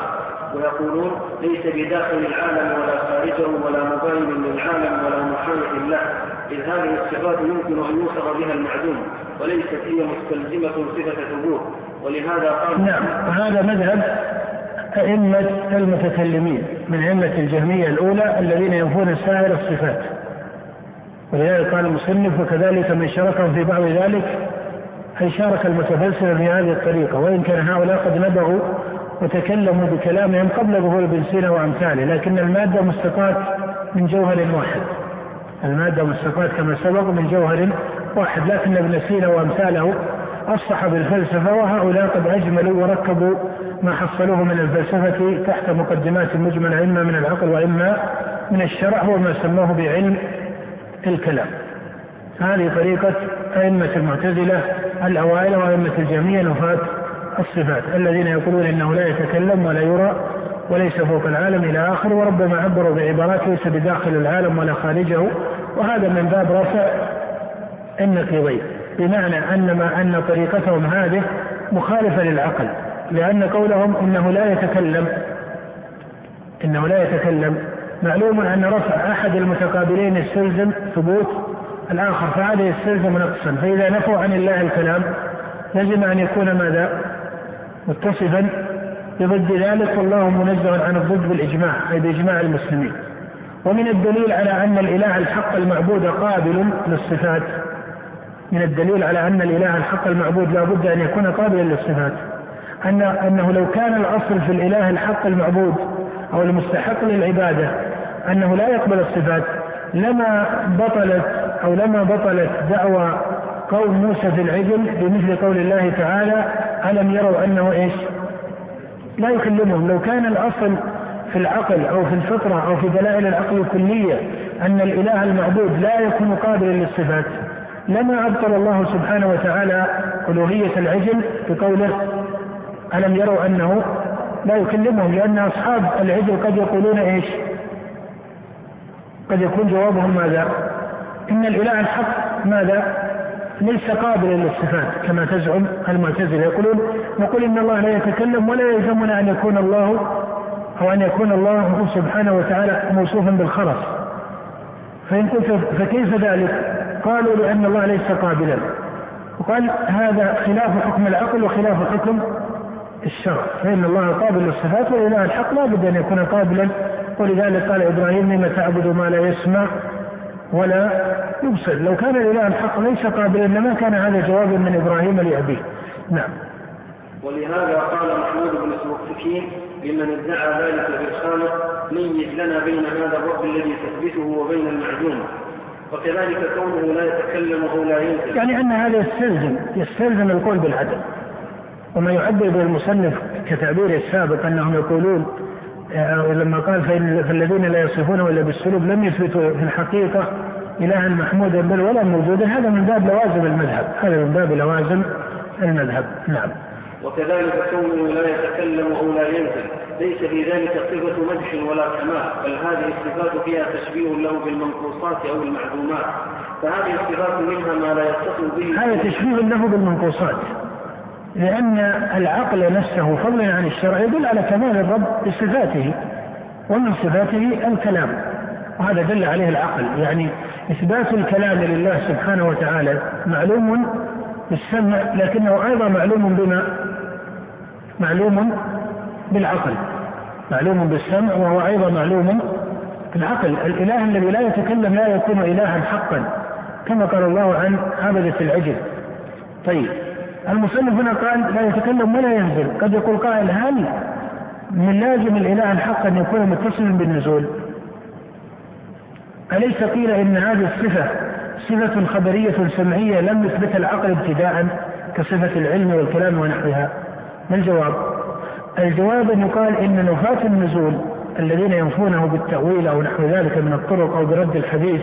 ويقولون ليس بداخل العالم ولا خارجه ولا مباين للعالم ولا محايد له إذ هذه الصفات يمكن أن يوصف بها المعدوم وليست هي مستلزمة صفة ثبوت ولهذا قال نعم. وهذا مذهب أئمة المتكلمين. من أئمة الجهمية الأولى الذين ينفون سائر الصفات ولذلك قال المصنف وكذلك من شاركهم في بعض ذلك أي شارك المتفلسفة في هذه الطريقة وإن كان هؤلاء قد نبغوا وتكلموا بكلامهم قبل ظهور ابن سينا وأمثاله لكن المادة مستقاة من جوهر واحد. المادة مستقاة كما سبق من جوهر واحد لكن ابن سينا وأمثاله أصح بالفلسفة وهؤلاء قد أجملوا وركبوا ما حصلوه من الفلسفة تحت مقدمات مجملة إما من العقل وإما من الشرع وما سموه بعلم الكلام. هذه طريقة أئمة المعتزلة الأوائل وأئمة الجميع نفاة الصفات الذين يقولون إنه لا يتكلم ولا يرى وليس فوق العالم إلى آخر وربما عبروا بعبارات ليس بداخل العالم ولا خارجه. وهذا من باب رفع النقيضين. بمعنى أن ما أن طريقتهم هذه مخالفة للعقل لأن قولهم إنه لا يتكلم. إنه لا يتكلم. معلوم أن رفع أحد المتقابلين يستلزم ثبوت الآخر فهذا يستلزم نقصا. فإذا نفوا عن الله الكلام لزم أن يكون ماذا؟ متصفا بضد ذلك. والله منزه عن الضد بالإجماع أي بإجماع المسلمين. ومن الدليل على أن الإله الحق المعبود قابل للصفات. من الدليل على أن الإله الحق المعبود لا بد أن يكون قابلا للصفات. أن أنه لو كان الأصل في الإله الحق المعبود أو المستحق للعبادة أنه لا يقبل الصفات لما بطلت أو لما بطلت دعوى قول موسى في العجل بمثل قول الله تعالى ألم يروا أنه إيش؟ لا يكلمهم. لو كان الأصل في العقل أو في الفطرة أو في دلائل العقل الكلية أن الإله المعبود لا يكون قابلا للصفات لما أبطل الله سبحانه وتعالى ألوهية العجل بقوله ألم يروا أنه لا يكلمهم لأن أصحاب العجل قد يقولون إيش؟ قد يكون جوابهم ماذا؟ إن الإله الحق ماذا؟ ليس قابلا للصفات كما تزعم المعتزلة يقولون نقول إن الله لا يتكلم ولا يلزمنا أن يكون الله أو أن يكون الله سبحانه وتعالى موصوفا بالخرس. فإن قلت فكيف ذلك؟ قالوا لأن الله ليس قابلا. وقال هذا خلاف حكم العقل وخلاف حكم الشرع. فإن الله قابل للصفات والإله الحق لا بد أن يكون قابلا. ولذلك قال إبراهيم لما تعبد ما لا يسمع ولا يبصر. لو كان الإله الحق ليس قابلا لما كان هذا جوابا من إبراهيم لأبيه. نعم. ولهذا قال محمود بن سوكسكين لمن ادعى ذلك بالخالق ميز لنا بين هذا الرب الذي تثبته وبين المعدوم. وكذلك كونه لا يتكلم أو لا ينكر. يعني أن هذا يستلزم يستلزم القول بالعدم وما يعبر به المصنف كتعبيره السابق أنهم يقولون آه، لما قال فالذين لا يصفونه إلا بالسلوب لم يثبتوا في الحقيقة إلها محمودا بل ولا موجودا هذا من باب لوازم المذهب. هذا من باب لوازم المذهب. نعم. وكذلك كونه لا يتكلم أو لا ينزل. ليس في ذلك صفة مدح ولا كمال بل هذه الصفات فيها تشبيه له بالمنقوصات أو المعدومات. فهذه الصفات منها ما لا يتصل به. هذا تشبيه له بالمنقوصات. لأن العقل نفسه فضلا عن الشرع يدل على كمال الرب بصفاته ومن صفاته الكلام. وهذا دل عليه العقل. يعني إثبات الكلام لله سبحانه وتعالى معلوم بالسمع لكنه أيضا معلوم بما معلوم بالعقل معلوم بالسمع وهو أيضا معلوم بالعقل. الإله الذي لا يتكلم لا يكون إلها حقا كما قال الله عن عبدة العجل. طيب المصنف هنا قال لا يتكلم ولا ينزل. قد يقول قائل هل من لازم الإله الحق أن يكون متصلا بالنزول؟ أليس قيل إن هذه الصفة صفة خبرية سمعية لم يثبتها العقل ابتداء كصفة العلم والكلام ونحوها؟ ما الجواب؟ الجواب أن يقال إن نفاة النزول الذين ينفونه بالتأويل أو نحو ذلك من الطرق أو برد الحديث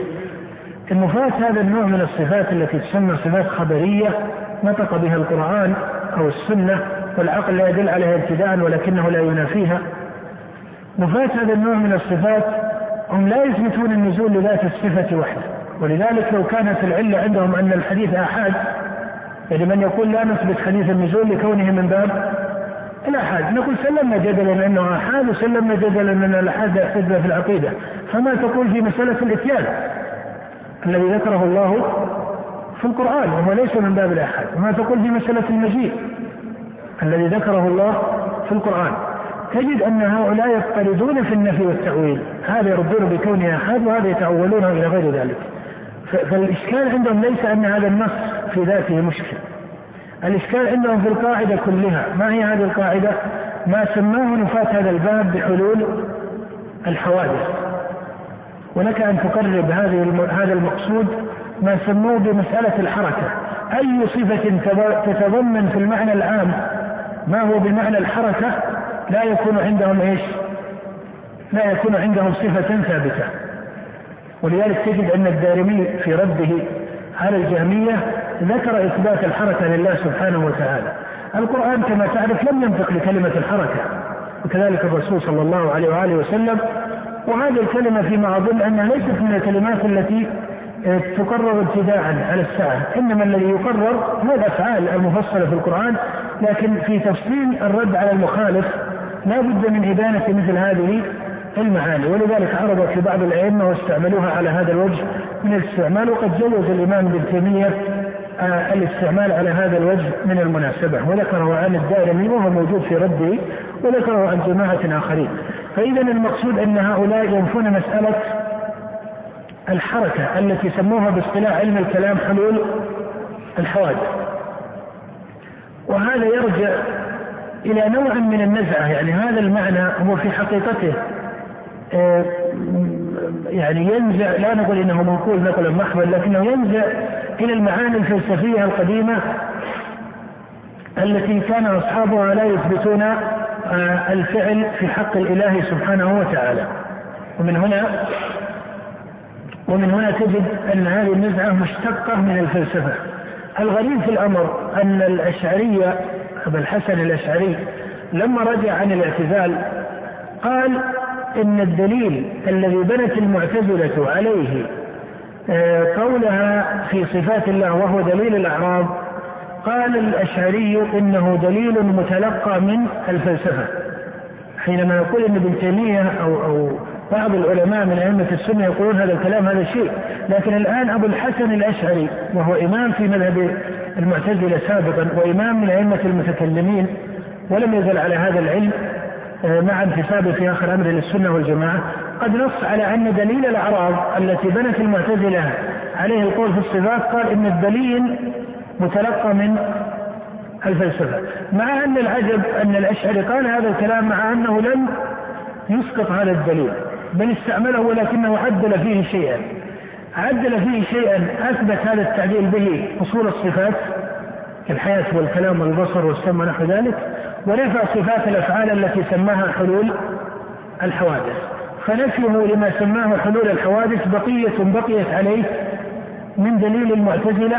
النفاة هذا النوع من الصفات التي تسمى صفات خبرية نطق بها القرآن أو السنة والعقل لا يدل عليها ابتداء ولكنه لا ينافيها نفاة هذا النوع من الصفات هم لا يثبتون النزول لذات الصفة وحده ولذلك لو كانت العلة عندهم أن الحديث آحاد يعني من يقول لا نثبت حديث النزول لكونه من باب الآحاد. نقول سلمنا جدلا أنه آحاد وسلمنا جدلا أن الآحاد يحتج في العقيدة. فما تقول في مسألة الإتيان الذي ذكره الله في القرآن وهو ليس من باب الآحاد. وما تقول في مسألة المجيء الذي ذكره الله في القرآن. تجد أن هؤلاء يضطردون في النفي والتأويل. هذا يردون بكونه أحد وهذا يتأولونه إلى غير ذلك. فالإشكال عندهم ليس أن هذا النص في ذاته مشكل. الإشكال عندهم في القاعدة كلها. ما هي هذه القاعدة؟ ما سماه نفاة هذا الباب بحلول الحوادث. ولك أن تقرب هذه هذا المقصود ما سموه بمسألة الحركة. أي صفة تتضمن في المعنى العام ما هو بمعنى الحركة لا يكون عندهم إيش؟ لا يكون عندهم صفة ثابتة. ولذلك تجد أن الدارمي في رده على الجهمية ذكر إثبات الحركة لله سبحانه وتعالى. القرآن كما تعرف لم ينطق لكلمة الحركة وكذلك الرسول صلى الله عليه وآله وسلم وهذه الكلمة فيما أظن أنها ليست من الكلمات التي تقرر ابتداء على الساعة. إنما الذي يقرر هو الأفعال المفصلة في القرآن لكن في تفصيل الرد على المخالف لا بد من إبانة مثل هذه المعاني ولذلك عرضت في بعض الأئمة واستعملوها على هذا الوجه من الاستعمال وقد جوز الإمام ابن تيمية آه الاستعمال على هذا الوجه من المناسبة. وذكره عن الدارمي وهو موجود في رده وذكره عن جماعة آخرين. فإذا المقصود أن هؤلاء ينفون مسألة الحركة التي سموها باصطلاح علم الكلام حلول الحوادث. وهذا يرجع إلى نوع من النزعة يعني هذا المعنى هو في حقيقته يعني ينزع لا نقول إنه منقول نقلا محضا لكنه ينزع إلى المعاني الفلسفية القديمة التي كان أصحابها لا يثبتون آه، الفعل في حق الإله سبحانه وتعالى. ومن هنا ومن هنا تجد أن هذه النزعة مشتقة من الفلسفة. الغريب في الأمر أن الاشعريه ابا الحسن الأشعري لما رجع عن الاعتزال قال إن الدليل الذي بنت المعتزلة عليه آه، قولها في صفات الله وهو دليل الاعراض قال الأشعري إنه دليل متلقى من الفلسفة. حينما يقول إن ابن تيمية أو أو بعض العلماء من أئمة السنة يقولون هذا الكلام هذا شيء. لكن الآن أبو الحسن الأشعري وهو إمام في مذهب المعتزلة سابقا وإمام من أئمة المتكلمين ولم يزل على هذا العلم. مع انتسابه في آخر امره للسنة والجماعة. قد نص على أن دليل الأعراض التي بنت المعتزلة عليه القول في الصفات قال إن الدليل متلقى من الفلسفة. مع أن العجب أن الأشعري قال هذا الكلام مع أنه لم يسقط هذا الدليل بل استعمله ولكنه عدل فيه شيئا. عدل فيه شيئا أثبت هذا التعديل به أصول الصفات كالحياه والكلام والبصر والسمع ونحو ذلك. ونفى صفات الأفعال التي سماها حلول الحوادث. فنفيه لما سماه حلول الحوادث بقية بقيت عليه من دليل المعتزلة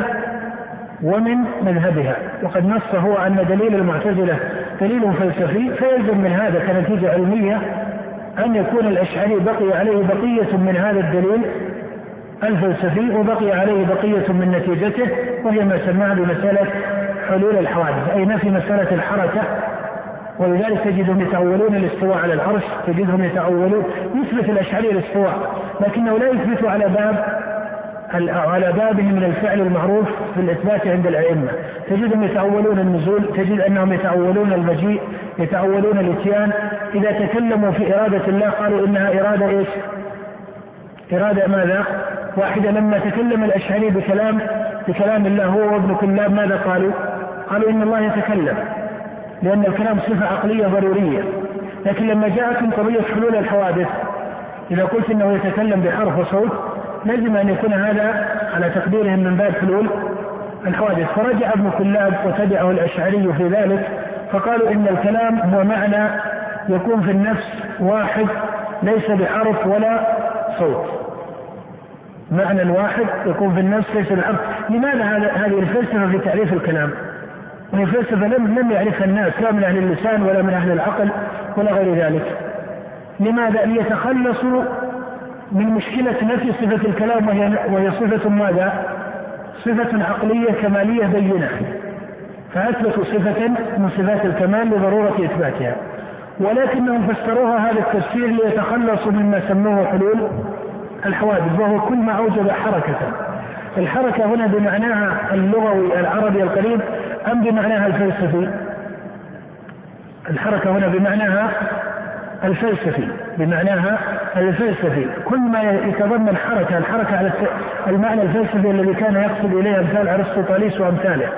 ومن مذهبها. وقد نص هو أن دليل المعتزلة دليل فلسفي فيلزم من هذا كنتيجة علمية أن يكون الأشعري بقي عليه بقية من هذا الدليل الفلسفي وبقي عليه بقية من نتيجته وهي ما سماها بمسألة حلول الحوادث أي نفي مسألة الحركة ولذلك تجدهم يتأولون الاستواء على العرش تجدهم يتأولون يثبت الأشعري الاستواء لكنه لا يثبت على باب على بابه من الفعل المعروف في الإثبات عند الأئمة. تجدهم يتأولون النزول تجد أنهم يتأولون المجيء يتأولون الإتيان. إذا تكلموا في إرادة الله قالوا إنها إرادة إيش؟ إرادة ماذا؟ واحدة. لما تكلم الأشعري بكلام بكلام الله هو وابن كلاب ماذا قالوا؟ قالوا إن الله يتكلم. لأن الكلام صفة عقلية ضرورية. لكن لما جاءتهم قضية حلول الحوادث إذا قلت أنه يتكلم بحرف وصوت لازم أن يكون هذا على تقديرهم من باب حلول الحوادث. فرجع ابن كلاب وتبعه الأشعري في ذلك فقالوا إن الكلام هو معنى يكون في النفس واحد ليس بحرف ولا صوت. معنى واحد يكون في النفس ليس بحرف. لماذا هذه الفلسفة في تعريف الكلام؟ وهي فلسفة لم لم يعرفها الناس لا من أهل اللسان ولا من أهل العقل ولا غير ذلك. لماذا؟ ليتخلصوا من مشكلة نفي صفة الكلام وهي وهي صفة ماذا؟ صفة عقلية كمالية بينة. فأثبتوا صفة من صفات الكمال لضرورة إثباتها. ولكنهم فسروها هذا التفسير ليتخلصوا مما سموه حلول الحوادث وهو كل ما أوجب حركة. الحركة هنا بمعناها اللغوي العربي القريب أم بمعناها الفلسفي؟ الحركة هنا بمعناها الفلسفي بمعناها الفلسفي. كل ما يتضمن حركة الحركة على المعنى الفلسفي الذي كان يقصد إليه أمثال أرسطو طاليس وأمثاله.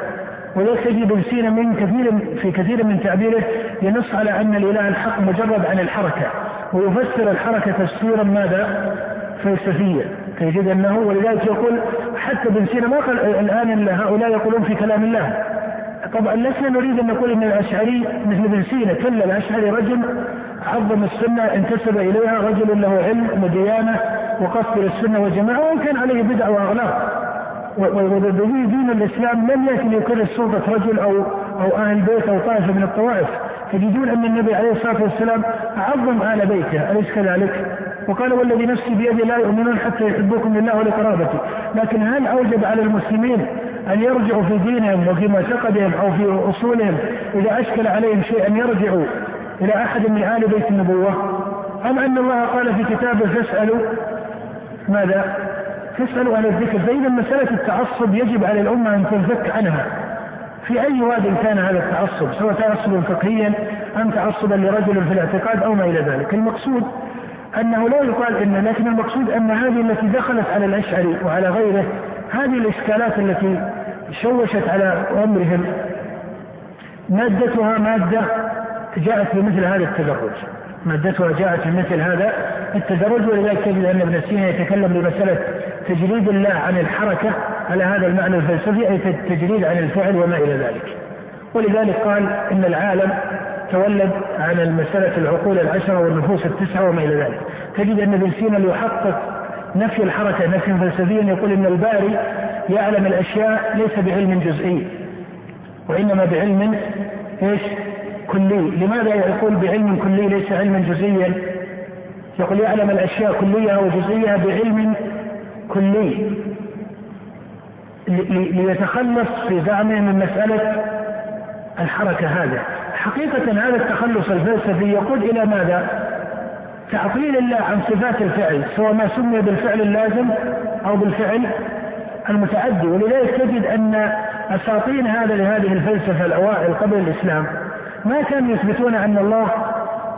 ولذلك تجد ابن سينا من كثير في كثير من تعبيره ينص على أن الإله الحق مجرد عن الحركة ويفسر الحركة تفسيرا ماذا؟ فلسفيا. تجد أنه ولذلك يقول حتى ابن سينا ما قال الآن هؤلاء يقولون في كلام الله. طبعا لسنا نريد أن نقول إن الأشعري مثل ابن سينا كلا الأشعري رجل عظم السنة انتسب إليها رجل له علم وديانة وقصد السنة والجماعه وإن كان عليه بدع وأغلاق. ودين الإسلام لم يكن يكرر سلطه رجل أو أو أهل بيت أو طائفة من الطوائف. تجدون أن النبي عليه الصلاة والسلام عظم آل بيته. أليس كذلك؟ وقال والذي نفسي بيدي لا يؤمنون حتى يحبوكم لله ولقرابته. لكن هل أوجب على المسلمين أن يرجعوا في دينهم وفي معتقدهم أو في أصولهم إذا أشكل عليهم شيء أن يرجعوا إلى أحد من آل بيت النبوة؟ أم أن الله قال في كتابه فاسألوا ماذا؟ فاسألوا أهل الذكر. فإذا مسألة التعصب يجب على الأمة أن تنفك عنها. في أي واد كان هذا التعصب؟ سواء تعصبا فقهيا أم تعصبا لرجل في الاعتقاد أو ما إلى ذلك. المقصود أنه لا يقال إن لكن المقصود أن هذه التي دخلت على الأشعري وعلى غيره هذه الإشكالات التي شوشت على أمرهم مادتها مادة جاءت بمثل هذا التدرج مادتها جاءت بمثل هذا التدرج ولذلك تجد أن ابن سينا يتكلم بمسألة تجريد الله عن الحركة على هذا المعنى الفلسفي أي التجريد عن الفعل وما إلى ذلك. ولذلك قال إن العالم تولد عن المسألة العقول العشرة والنفوس التسعة وما إلى ذلك. تجد أن ابن سينا يحقق نفي الحركة نفيا فلسفيا يقول أن الباري يعلم الأشياء ليس بعلم جزئي وإنما بعلم إيش؟ كلي. لماذا يقول بعلم كلي ليس علما جزئيا؟ يقول يعلم الأشياء كلية وجزئية بعلم كلي. ليتخلص في زعمه من مسألة الحركة هذا حقيقة هذا التخلص الفلسفي يقود إلى ماذا؟ تعطيل الله عن صفات الفعل سواء ما سمي بالفعل اللازم أو بالفعل المتعدي ولذلك تجد أن أساطين هذا لهذه الفلسفة الأوائل قبل الإسلام ما كانوا يثبتون أن الله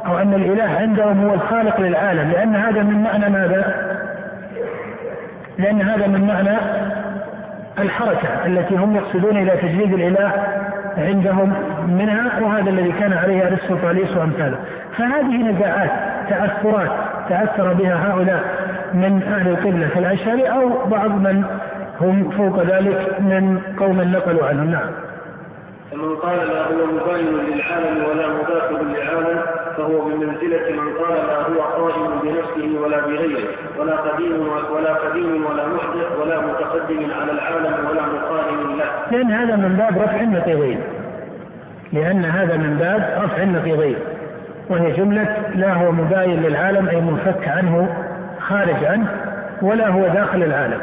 أو أن الإله عندهم هو الخالق للعالم لأن هذا من معنى ماذا؟ لأن هذا من معنى الحركة التي هم يقصدون إلى تجريد الإله عندهم منها وهذا الذي كان عليه ارسطو وأمثاله فهذه نزاعات تأثرات تأثر بها هؤلاء من أهل القبلة كالاشعري أو بعض من هم فوق ذلك من قوم نقلوا عنهم نعم فمن قال لا هو مباين للعالم ولا مداخل لعالم فهو بمنزلة من قال لا هو قائم بنفسه ولا بغيره ولا قديم ولا قديم ولا محدث ولا متقدم على العالم ولا له. لأن هذا من باب رفع النقيضين. لأن هذا من باب رفع النقيضين. وهي جملة لا هو مباين للعالم أي منفك عنه خارج عنه ولا هو داخل العالم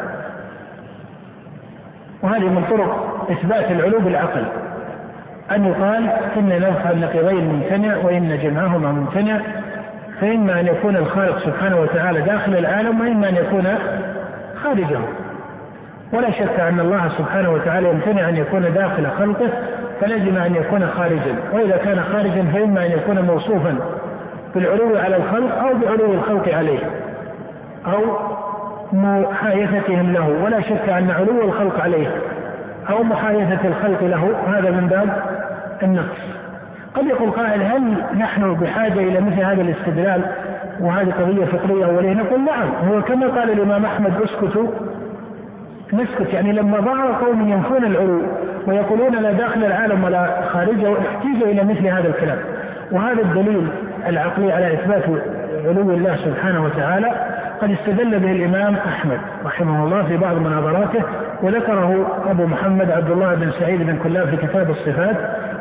وهذه من طرق إثبات العلو بالعقل أن يقال إن نفع النقيضين ممتنع وإن جمعهما ممتنع فإما أن يكون الخالق سبحانه وتعالى داخل العالم وإما أن يكون خارجه ولا شك أن الله سبحانه وتعالى يمتنع أن يكون داخل خلقه فلزم أن يكون خارجا. وإذا كان خارجا فإما أن يكون موصوفا بالعلو على الخلق أو بعلو الخلق عليه أو محايثتهم له. ولا شك أن علو الخلق عليه أو محايثة الخلق له هذا من باب النقص. قد يقول قائل هل نحن بحاجة إلى مثل هذا الاستدلال وهذه قضية فقرية أولية؟ نقول نعم هو كما قال الإمام أحمد اسكتوا نسكت يعني لما ظهر قوم ينفون العلو ويقولون لا داخل العالم ولا خارجه احتيجوا إلى مثل هذا الكلام. وهذا الدليل العقلي على إثبات علو الله سبحانه وتعالى قد استدل به الإمام أحمد رحمه الله في بعض مناظراته وذكره أبو محمد عبد الله بن سعيد بن كلاب في كتاب الصفات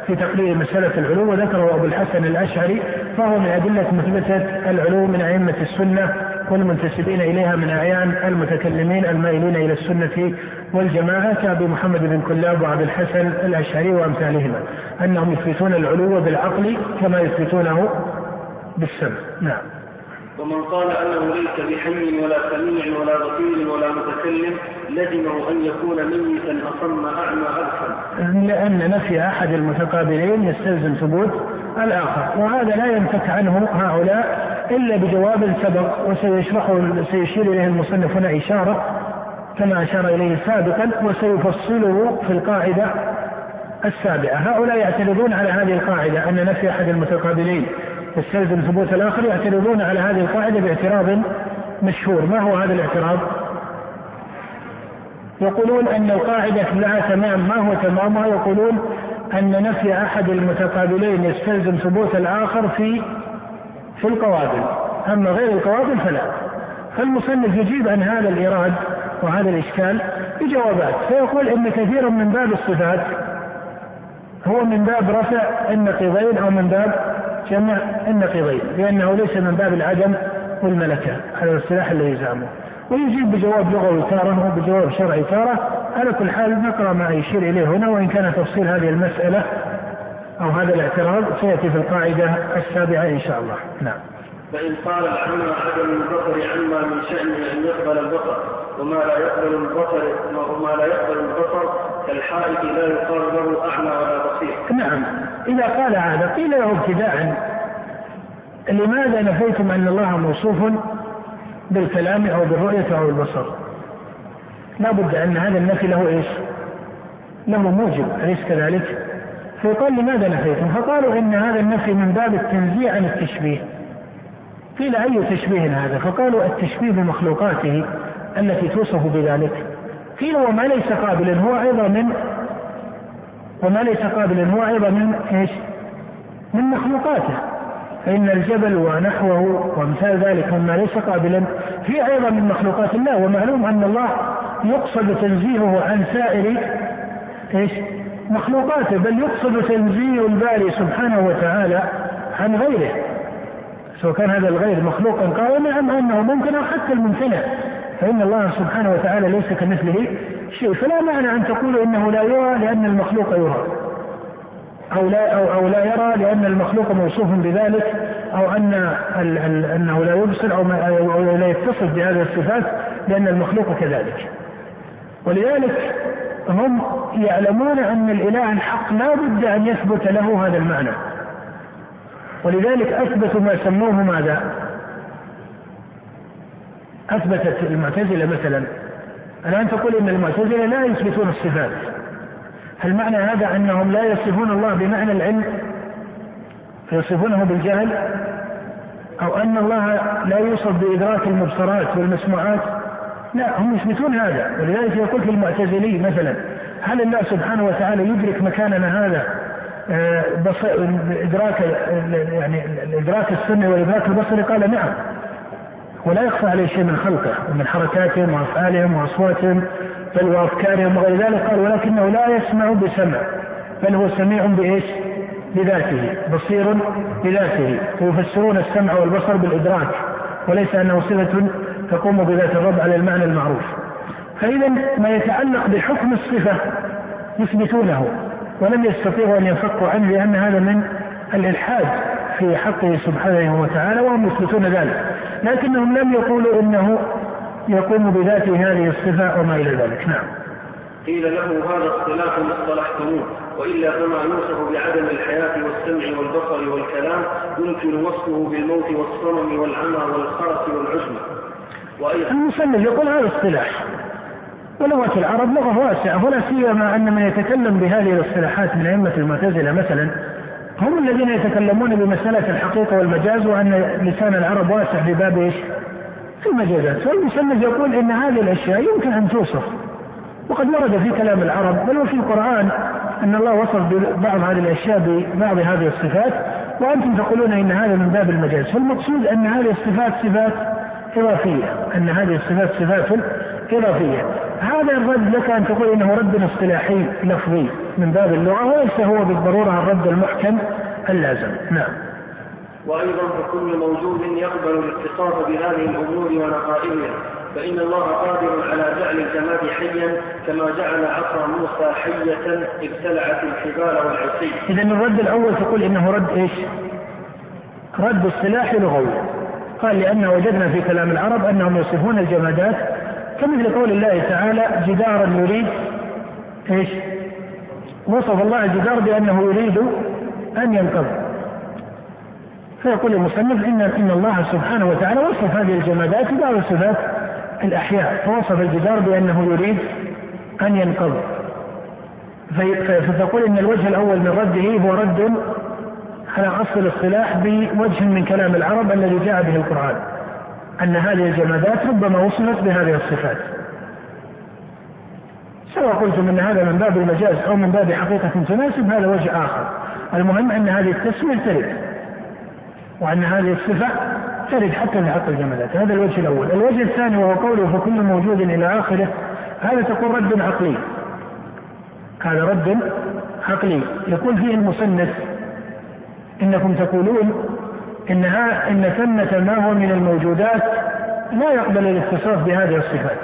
في تقرير مسألة العلو وذكره أبو الحسن الأشعري فهو من أدلة مثبتة العلو من أئمة السنة والمنتسبين إليها من أعيان المتكلمين المائلين إلى السنة والجماعة كأبي محمد بن كلاب وعبد الحسن الأشعري وأمثالهما. أنهم يثبتون العلو بالعقل كما يثبتونه بالسمع. نعم. ومن قال أنه ليس بحي ولا سميع ولا بصير ولا متكلم لزمه أن يكون ميتا أصم أعمى ابكم. لأن نفي أحد المتقابلين يستلزم ثبوت الآخر وهذا لا ينفك عنه هؤلاء إلا بجواب سبق وسيشرحه سيشير إليه المصنف هنا إشارة كما أشار إليه سابقا وسيفصله في القاعدة السابعة، هؤلاء يعترضون على هذه القاعدة أن نفي أحد المتقابلين. يستلزم ثبوت الآخر يعترضون على هذه القاعدة باعتراض مشهور. ما هو هذا الاعتراض؟ يقولون أن القاعدة لها تمام. ما هو تمامها يقولون أن نفي أحد المتقابلين يستلزم ثبوت الآخر في في القوابل أما غير القوابل فلا. فالمصنف يجيب عن هذا الإيراد وهذا الإشكال بجوابات. فيقول إن كثيرا من باب الصفات هو من باب رفع النقيضين أو من باب جمع النقيضين لأنه ليس من باب العدم والملكة هذا الاصطلاح الذي زعمه. ويجيب بجواب لغوي تارة وبجواب شرعي تارة على كل حال نقرأ ما يشير إليه هنا وإن كان تفصيل هذه المسألة أو هذا الاعتراض سيأتي في القاعدة السابعة إن شاء الله. نعم. فإن قال العمى عدم البصر عما من شأنه أن يقبل البصر وما لا يقبل البصر وما لا يقبل البصر كالحائط لا يقال له أعمى ولا بصير. نعم. إذا قال هذا قيل له ابتداء لماذا نفيتم أن الله موصوف بالكلام أو بالرؤية أو البصر؟ لا بد أن هذا النفي له إيش؟ له موجب أليس كذلك؟ فيقال لماذا نفيتم؟ فقالوا إن هذا النفي من باب التنزيه عن التشبيه. قيل أي تشبيه هذا؟ فقالوا التشبيه بمخلوقاته التي توصف بذلك. قيل وما ليس قابلا هو أيضا من وما ليس قابلا هو أيضا من إيش؟ من مخلوقاته. فإن الجبل ونحوه وامثال ذلك مما ليس قابلا في أيضا من مخلوقات الله ومعلوم أن الله يقصد تنزيهه عن سائر إيش؟ مخلوقاته بل يقصد تنزيه الباري سبحانه وتعالى عن غيره. سواء كان هذا الغير مخلوقا قائما أم أنه ممكن أو حتى الممتنع فإن الله سبحانه وتعالى ليس كمثله شيء. فلا معنى أن تقول إنه لا يرى لأن المخلوق يرى. أو لا أو, أو لا يرى لأن المخلوق موصوف بذلك ال ال أنه لا يبصر أو, أو لا يتصف بهذه الصفات لأن المخلوق كذلك. ولذلك هم يعلمون أن الإله الحق لا بد أن يثبت له هذا المعنى. ولذلك أثبتوا ما سموه ماذا؟ أثبتت المعتزلة مثلا. الآن تقول إن المعتزلة لا يثبتون الصفات. هل معنى هذا أنهم لا يصفون الله بمعنى العلم فيصفونه بالجهل أو أن الله لا يوصف بإدراك المبصرات والمسموعات. لا هم يثبتون هذا. ولذلك يقول في المعتزلي مثلا هل الله سبحانه وتعالى يدرك مكاننا هذا؟ آه، إدراك يعني الادراك السني والادراك البصري قال نعم. ولا يخفى عليه شيء من خلقه ومن حركاتهم وأفعالهم وأصواتهم. بل وافكارهم وغير ذلك قال ولكنه لا يسمع بسمع بل هو سميع بإيش؟ بذاته بصير بذاته. ويفسرون السمع والبصر بالإدراك وليس أنه صفة تقوم بذات الرب على المعنى المعروف. فإذا ما يتعلق بحكم الصفة يثبتونه ولم يستطيعوا أن ينفكوا عنه لأن هذا من الإلحاد في حقه سبحانه وتعالى وهم يثبتون ذلك. لكنهم لم يقولوا إنه يقوم بذاته هذه الصفة وما إلى ذلك. نعم. قيل له هذا اصطلاح اصطلحتموه وإلا فما يوصف بعدم الحياة والسمع والبصر والكلام يمكن وصفه بالموت والصمم والعمى والخرس والعجم المصنف يقول هذا اصطلاح. ولغة العرب لغة واسعة ولا سيما أن من يتكلم بهذه الاصطلاحات من أئمة المعتزلة مثلا هم الذين يتكلمون بمسألة الحقيقة والمجاز وأن لسان العرب واسع في باب إيش؟ المجازات، والمصنف يقول أن هذه الأشياء يمكن أن توصف. وقد ورد في كلام العرب بل وفي القرآن أن الله وصف ببعض هذه الأشياء ببعض هذه الصفات. وأنتم تقولون أن هذا من باب المجاز. فالمقصود أن هذه الصفات صفات إضافية. أن هذه الصفات صفات إضافية. هذا الرد لك أن تقول إنه رد اصطلاحي لفظي من باب اللغة وليس هو بالضرورة الرد المحكم اللازم. نعم. وأيضا فكل موجود يقبل الاتصاف بهذه الأمور ونقائبها فإن الله قادر على جعل الجماد حيا كما جعل عصا موسى حية ابتلعت الحبال والعصي. إذا الرد الأول تقول إنه رد إيش؟ رد اصطلاحي لغوي. قال لأن وجدنا في كلام العرب أنهم يصفون الجمادات كمثل قول الله تعالى جدارا يريد إيش؟ وصف الله الجدار بأنه يريد أن ينقض. فيقول المصنف إن إن الله سبحانه وتعالى وصف هذه الجمادات ببعض صفات الأحياء فوصف الجدار بأنه يريد أن ينقض. فتقول إن الوجه الأول من رده هو رد على أصل الاصطلاح بوجه من كلام العرب الذي جاء به القرآن أن هذه الجمادات ربما وصفت بهذه الصفات. سواء قلتم أن هذا من باب المجاز أو من باب حقيقة تناسب هذا وجه آخر. المهم أن هذه التسمية ترد. وأن هذه الصفة ترد حتى في حق الجمادات. هذا الوجه الأول. الوجه الثاني وهو قوله فكل موجود إلى آخره هذا تقول رد عقلي. هذا رد عقلي. يقول فيه المصنف إنكم تقولون إنها إن ثمة ما هو من الموجودات لا يقبل الاتصاف بهذه الصفات.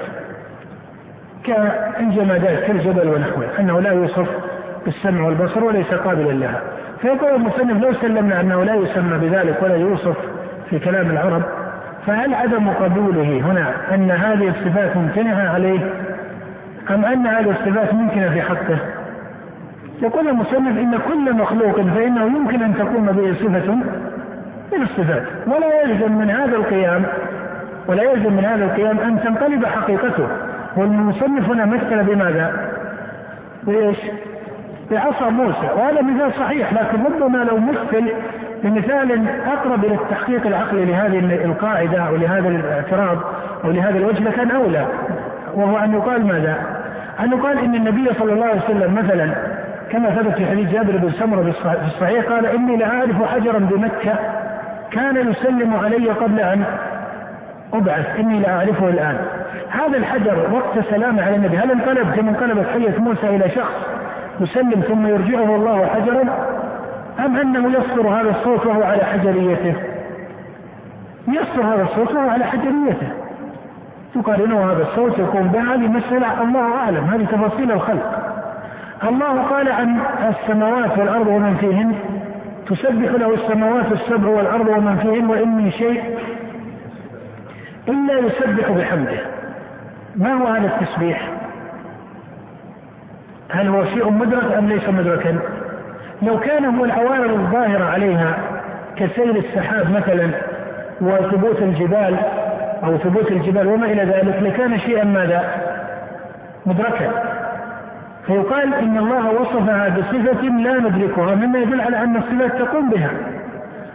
كالجمادات كالجبل ونحوه أنه لا يوصف بالسمع والبصر وليس قابلا لها. فيقول المصنف لو سلمنا أنه لا يسمى بذلك ولا يوصف في كلام العرب فهل عدم قبوله هنا أن هذه الصفات ممتنعة عليه أم أن هذه الصفات ممكنة في حقه يقول المصنف إن كل مخلوق فإنه يمكن أن تكون به صفة من الصفات ولا يلزم من هذا القيام ولا يلزم من هذا القيام أن تنقلب حقيقته والمصنف هنا مثل بماذا؟ بإيش؟ بعصا موسى وهذا مثال صحيح لكن ربما لو مثل بمثال أقرب إلى التحقيق العقلي لهذه القاعدة أو لهذا الاعتراض أو لهذا الوجه لكان أولى وهو أن يقال ماذا؟ أن يقال إن النبي صلى الله عليه وسلم مثلا كما ثبت في حديث جابر بن سمرة في الصحيح قال إني لاعرف حجرا بمكة كان يسلم علي قبل أن أبعث إني لاعرفه الآن. هذا الحجر وقت سلامه على النبي هل انقلب كما انقلبت حية موسى إلى شخص يسلم ثم يرجعه الله حجرا؟ أم أنه يصدر هذا الصوت وهو على حجريته؟ يصدر هذا الصوت وهو على حجريته. تقارنه هذا الصوت يكون به هذه مسألة الله أعلم. هذه تفاصيل الخلق. الله قال عن السماوات والأرض ومن فيهن. تسبح له السماوات السبع والأرض ومن فيهن وإن من شيء إلا يسبح بحمده. ما هو هذا التسبيح؟ هل هو شيء مدرك أم ليس مدركا؟ لو كان هو العوارض الظاهرة عليها كسير السحاب مثلا وثبوت الجبال أو ثبوت الجبال وما إلى ذلك لكان شيئا ماذا؟ مدركا فيقال إن الله وصفها بصفة لا ندركها مما يدل على أن الصفات تقوم بها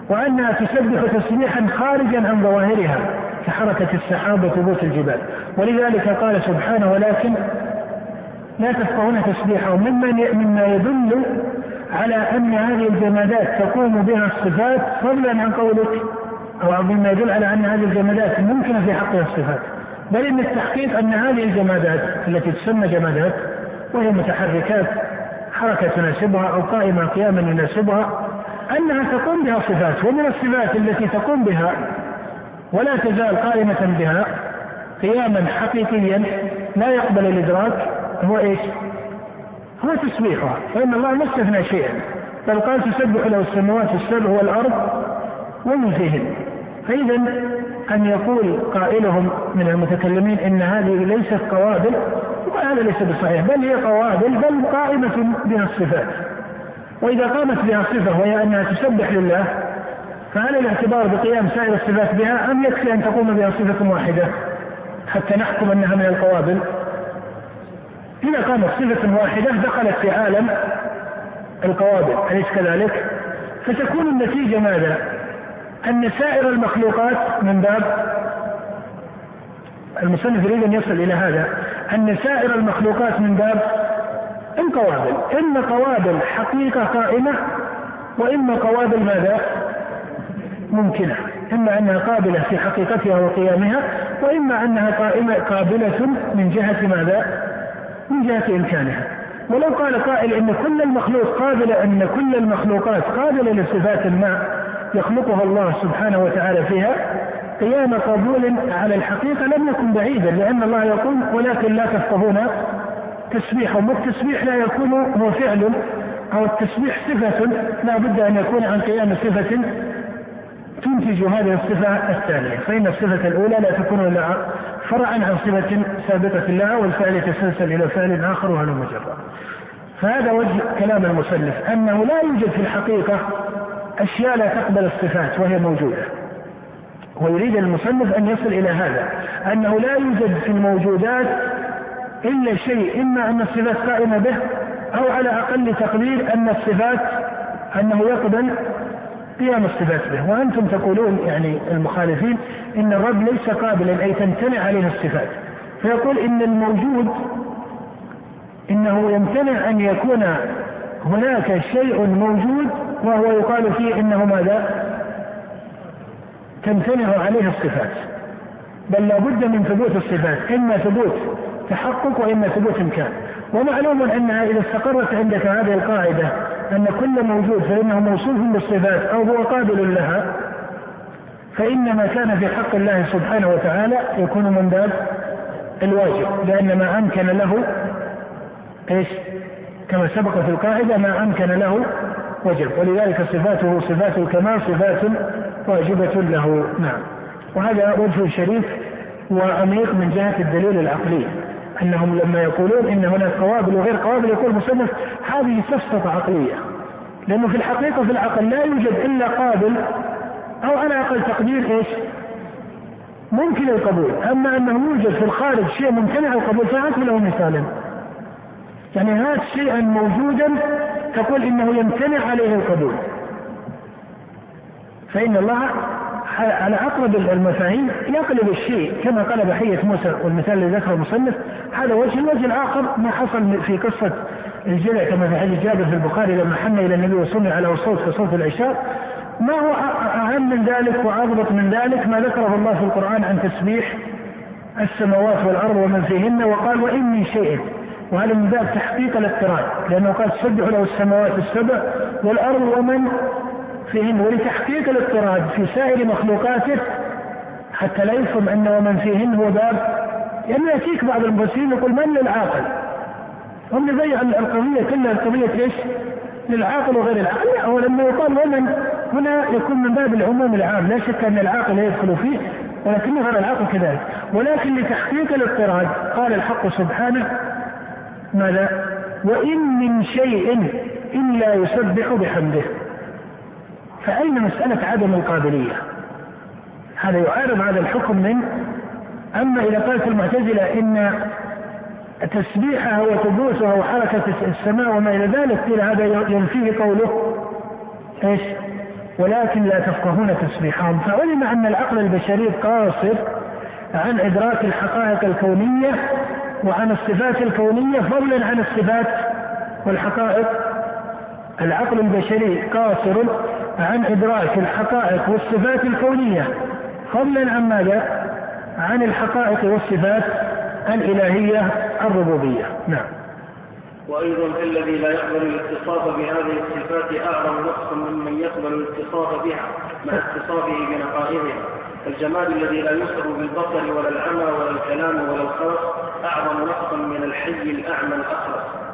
وأنها تسبح تسبيحا خارجا عن ظواهرها كحركة السحاب وثبوت الجبال ولذلك قال سبحانه ولكن لا تفقهون تسبيحهم مما مما يدل على أن هذه الجمادات تقوم بها الصفات فضلا عن قولك أو مما يدل على أن هذه الجمادات ممكنة في حقها الصفات. بل إن التحقيق أن هذه الجمادات التي تسمى جمادات وهي متحركات حركة تناسبها أو قائمة قياما يناسبها أنها تقوم بها صفات ومن الصفات التي تقوم بها ولا تزال قائمة بها قياما حقيقيا لا يقبل الإدراك هو إيش؟ هو تسبيحها فإن الله ما استثنى شيئا. بل قال تسبح له السماوات السبع والأرض ومن فيهن فإذا أن يقول قائلهم من المتكلمين إن هذه ليست قوابل وهذا ليس بصحيح بل هي قوابل بل قائمة بها الصفات. وإذا قامت بها صفة وهي أنها تسبح لله فهل الاعتبار بقيام سائر الصفات بها أم يكفي أن تقوم بها صفة واحدة؟ حتى نحكم أنها من القوابل إذا قامت صفة واحدة دخلت في عالم القوابل أليس كذلك؟ فتكون النتيجة ماذا؟ أن سائر المخلوقات من باب المصنف يريد أن يصل إلى هذا أن سائر المخلوقات من باب القوابل إما قوابل حقيقة قائمة وإما قوابل ماذا؟ ممكنة إما أنها قابلة في حقيقتها وقيامها وإما أنها قائمة قابلة من جهة ماذا؟ من جهة إمكانها. ولو قال قائل إن كل المخلوق قابلة أن كل المخلوقات قابلة لصفات ما يخلقها الله سبحانه وتعالى فيها قيام قبول على الحقيقة لم يكن بعيدا لأن الله يقول ولكن لا تفقهون تسبيحهم والتسبيح لا يكون هو فعل أو التسبيح صفة لا بد أن يكون عن قيام صفة تنتج هذه الصفة الثانية فإن الصفة الأولى لا تكون إلا فرعا عن صفة سابقة لها والفعل يتسلسل إلى فعل آخر وهذا مجرد. فهذا وجه كلام المصنف أنه لا يوجد في الحقيقة أشياء لا تقبل الصفات وهي موجودة. ويريد المصنف أن يصل إلى هذا أنه لا يوجد في الموجودات إلا شيء إما أن الصفات قائمة به أو على أقل تقدير أن الصفات أنه يقبل قيام الصفات به. وأنتم تقولون يعني المخالفين إن الرب ليس قابلا أي تمتنع عليه الصفات. فيقول إن الموجود إنه يمتنع أن يكون هناك شيء موجود وهو يقال فيه إنه ماذا؟ تمتنع عليه الصفات. بل لا بد من ثبوت الصفات إما ثبوت تحقق وإما ثبوت إمكان. ومعلوم أنها إذا استقرت عندك هذه القاعدة أن كل موجود فإنه موصوف بالصفات أو هو قابل لها فإن ما كان في حق الله سبحانه وتعالى يكون من باب الواجب لأن ما أمكن له إيش؟ كما سبق في القاعدة ما أمكن له وجب ولذلك صفاته صفات الكمال صفات واجبة له. نعم. وهذا وجه شريف وعميق من جهة الدليل العقلي. أنهم لما يقولون إن هناك قوابل وغير قوابل يقول المصنف هذه سفسطه عقلية. لأنه في الحقيقة في العقل لا يوجد إلا قابل أو على أقل تقدير إيش؟ ممكن القبول. أما أنه يوجد في الخارج شيء ممتنع القبول فهات له مثالا. يعني هات شيئا موجودا تقول إنه يمتنع عليه القبول. فإن الله على أقرب المفاهيم يقلب الشيء كما قلب حية موسى والمثال الذي ذكره المصنف هذا وجه الوجه الآخر ما حصل في قصة الجلع كما في حديث جابر في البخاري لما حن إلى النبي وصلنا على الصوت في صوت العشاء. ما هو أهم من ذلك وأضبط من ذلك؟ ما ذكره الله في القرآن عن تسبيح السماوات والأرض ومن فيهن وقال وإن من شيء. وهذا من باب تحقيق الاقتران لأنه قال تسبح له السماوات السبع والأرض ومن فيهن ولتحقيق الاضطراد في سائر مخلوقاته حتى لا يفهم أن ومن فيهن هو باب يعني يأتيك بعض المفسرين يقول من للعاقل؟ هم يبيع القضية كلها القضية إيش؟ للعاقل وغير العاقل. لا هو لما يقال ومن هنا يكون من باب العموم العام. لا شك أن العاقل يدخل فيه ولكن غير العاقل كذلك. ولكن لتحقيق الاضطراد قال الحق سبحانه. ماذا؟ وإن من شيء إلا يسبح بحمده. فأين مسألة عدم القابلية؟ هذا يعارض هذا الحكم من أما إذا قالت المعتزلة إن تسبيحها وثبوتها وحركة السماء وما إلى ذلك قيل هذا ينفيه قوله إيش؟ ولكن لا تفقهون تسبيحهم فعلم أن العقل البشري قاصر عن إدراك الحقائق الكونية وعن الصفات الكونية فضلا عن الصفات والحقائق العقل البشري قاصر عن إدراك الحقائق والصفات الكونية فضلا عن ماذا؟ عن الحقائق والصفات الإلهية الربوبية. نعم. وأيضا الذي لا يقبل الاتصاف بهذه الصفات أعظم نقصا ممن يقبل الاتصاف بها مع اتصافه بنقائضها فالجمال الذي لا يسر بالبصر ولا العمى ولا الكلام ولا الخرق أعظم نقصا من الحي الأعمى الأخرس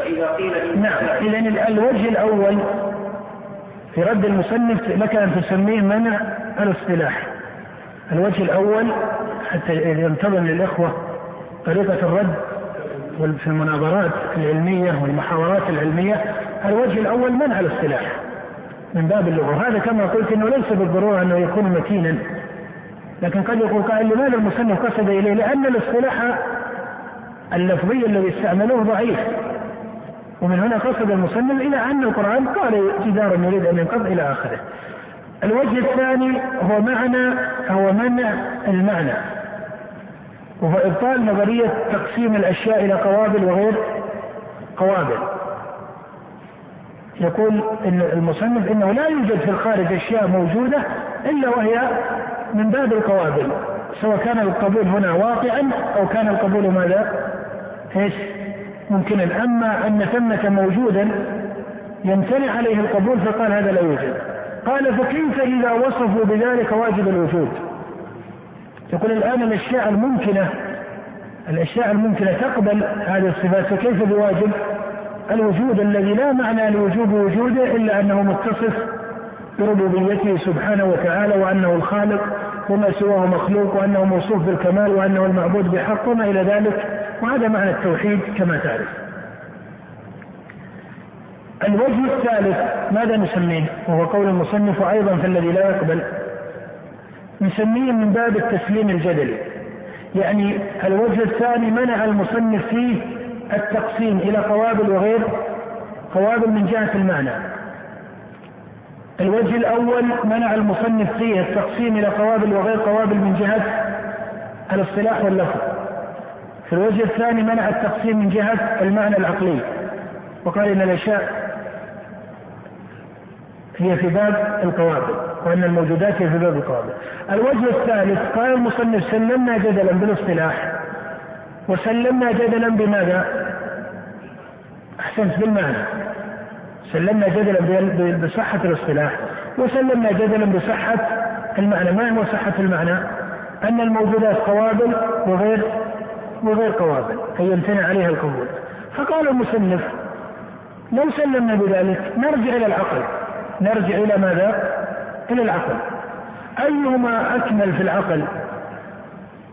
فإذا قيل إن نعم. إذا الوجه الأول في رد المصنف لك أن تسميه منع الاصطلاح. الوجه الأول حتى ينتظم للإخوة طريقة الرد في المناظرات العلمية والمحاورات العلمية الوجه الأول منع الاصطلاح من باب اللغة. هذا كما قلت أنه ليس بالضرورة أنه يكون متينا. لكن قد يقول قائل لماذا المصنف قصد إليه؟ لأن الاصطلاح اللفظي الذي استعملوه ضعيف. ومن هنا قصد المصنف إلى أن القرآن قال جدار يريد أن ينقض إلى آخره الوجه الثاني هو معنى هو منع المعنى وهو إبطال نظرية تقسيم الأشياء إلى قوابل وغير قوابل يقول إن المصنف إنه لا يوجد في الخارج أشياء موجودة إلا وهي من باب القوابل سواء كان القبول هنا واقعا أو كان القبول ماذا؟ إيش؟ ممكنا أما أن ثمة موجودا يمتنع عليه القبول فقال هذا لا يوجد. قال فكيف إذا وصفوا بذلك واجب الوجود؟ يقول الآن الأشياء الممكنة الأشياء الممكنة تقبل هذه الصفات فكيف بواجب؟ الوجود الذي لا معنى لوجوب وجوده إلا أنه متصف بربوبيته سبحانه وتعالى وأنه الخالق وما سواه مخلوق وأنه موصوف بالكمال وأنه المعبود بحق وما إلى ذلك. وهذا معنى التوحيد كما تعرف. الوجه الثالث ماذا نسميه؟ وهو قول المصنف أيضا في الذي لا يقبل. نسميه من باب التسليم الجدلي. يعني الوجه الثاني منع المصنف فيه التقسيم إلى قوابل وغير قوابل من جهة المعنى. الوجه الأول منع المصنف فيه التقسيم إلى قوابل وغير قوابل من جهة الاصطلاح واللفظ. في الوجه الثاني منع التقسيم من جهة المعنى العقلي. وقال إن الأشياء هي في باب القوابل وأن الموجودات هي في باب القوابل الوجه الثالث قال المصنف سلمنا جدلا بالاصطلاح. وسلمنا جدلا بماذا؟ أحسنت بالمعنى. سلمنا جدلا بصحة الاصطلاح. وسلمنا جدلا بصحة المعنى. ما هو صحة المعنى؟ أن الموجودات قوابل وغير وغير قوابل أي يمتنع عليها القبول. فقال المصنف لو سلمنا بذلك نرجع إلى العقل. نرجع إلى ماذا؟ إلى العقل. أيهما أكمل في العقل؟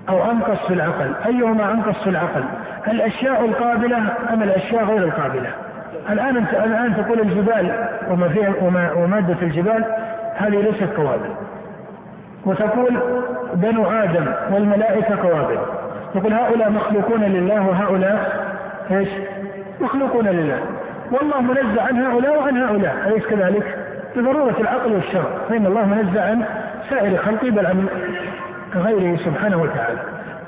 أو أنقص في العقل؟ أيهما أنقص في العقل؟ الأشياء القابلة أم الأشياء غير القابلة؟ الآن أنت الآن تقول الجبال وما فيها وما ومادة الجبال هذه ليست قوابل. وتقول بنو آدم والملائكة قوابل. يقول هؤلاء مخلوقون لله وهؤلاء إيش؟ مخلوقون لله والله منزع عن هؤلاء وعن هؤلاء أليس كذلك؟ بضرورة العقل والشرع فإن الله منزع عن سائر خلقه بل عن غيره سبحانه وتعالى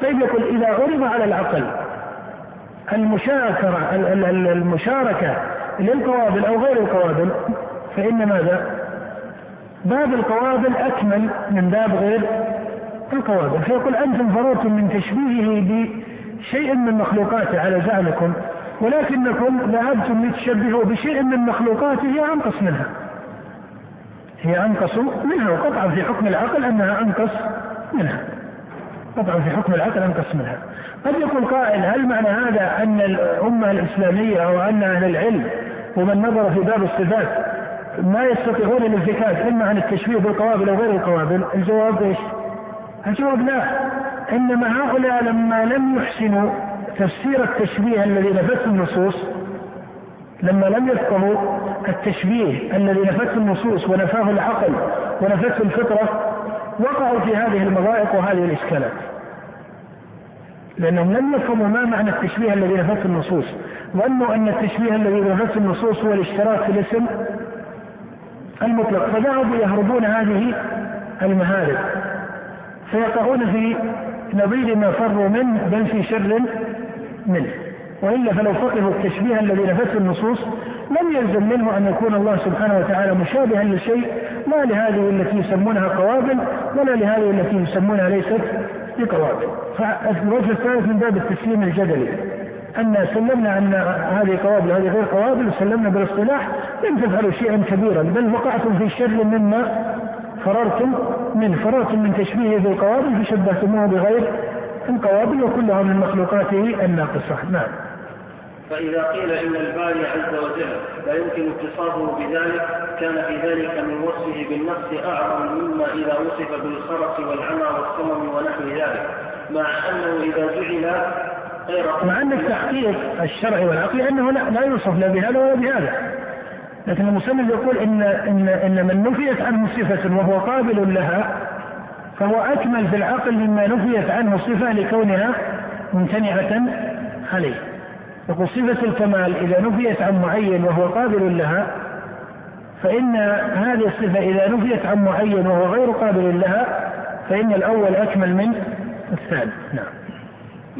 طيب يقول إذا عرض على العقل المشاكرة المشاركة للقوابل أو غير القوابل فإن ماذا؟ باب القوابل أكمل من باب غير القوابل فيقول أنتم فررتم من تشبيهه بشيء من مخلوقاته. على زعمكم. ولكنكم ذهبتم لتشبهوا بشيء من مخلوقاته. هي أنقص منها. هي أنقص منها. وقطعا في حكم العقل أنها أنقص منها. قطعا في حكم العقل أنقص منها. قد يقول قائل هل معنى هذا أن الأمة الإسلامية أو أن أهل العلم ومن نظر في باب الصفات ما يستطيعون الانفكاك إما عن التشبيه بالقوابل أو غير القوابل؟ الجواب إيش؟ الجواب لا. إنما هؤلاء لما لم يحسنوا تفسير التشبيه الذي نفته النصوص لما لم يفقهوا التشبيه الذي نفته النصوص ونفاه العقل ونفته الفطرة وقعوا في هذه المضائق وهذه الإشكالات. لأنهم لم يفهموا ما معنى التشبيه الذي نفته النصوص ظنوا أن التشبيه الذي نفته النصوص هو الاشتراك في الاسم المطلق فذهبوا يهربون هذه المهارب. فيقعون في نظير ما فروا منه بل في شر منه. وإلا فلو فقهوا التشبيه الذي نفته النصوص لم يلزم منه أن يكون الله سبحانه وتعالى مشابها لشيء لا لهذه التي يسمونها قوابل ولا لهذه التي يسمونها ليست بقوابل. فالوجه الثالث من باب التسليم الجدلي أن سلمنا أن هذه قوابل وهذه غير قوابل وسلمنا بالاصطلاح لم تفعلوا شيئا كبيرا بل وقعتم في شر مما فررتم منه فررتم من تشبيهه بالقوابل فشبهتموه بغير القوابل وكلها من مخلوقاته الناقصة. نعم. فإذا قيل إن الباري عز وجل لا يمكن اتصافه بذلك كان في ذلك من وصفه بالنقص أعظم مما إذا وصف بالخرق والعمى والصمم ونحو ذلك. مع أنه إذا جعل غير مع أن التحقيق الشرعي والعقلي أنه لا, لا يوصف لا بهذا ولا بهذا. لكن المصنف يقول إن إن إن من نفيت عنه صفة وهو قابل لها فهو أكمل في العقل مما نفيت عنه صفة لكونها ممتنعة عليه. يقول صفة الكمال إذا نفيت عن معين وهو قابل لها فإن هذه الصفة إذا نفيت عن معين وهو غير قابل لها فإن الأول أكمل من الثاني. نعم.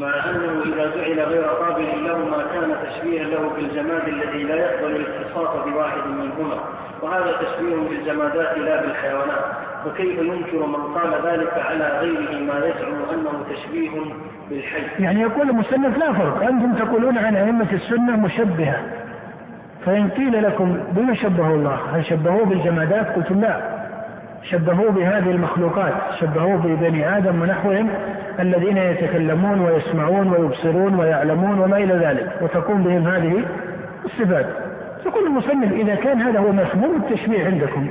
مع أنه إذا جعل غير قابل له ما كان تشبيها له بالجماد الذي لا يقبل الاتصاف بواحد منهما. وهذا تشبيه بالجمادات لا بالحيوانات. فكيف ينكر من قال ذلك على غيره ما يزعم أنه تشبيه بالحي؟ يعني يقول المصنف لا فرق. أنتم تقولون عن أئمة السنة مشبهة. فإن قيل لكم بما شبهوا الله؟ هل شبهوه بالجمادات؟ قلتم لا. شبهوه بهذه المخلوقات شبهوه ببني آدم ونحوهم الذين يتكلمون ويسمعون ويبصرون ويعلمون وما إلى ذلك وتقوم بهم هذه الصفات يقول المصنف إذا كان هذا هو مفهوم التشبيه عندكم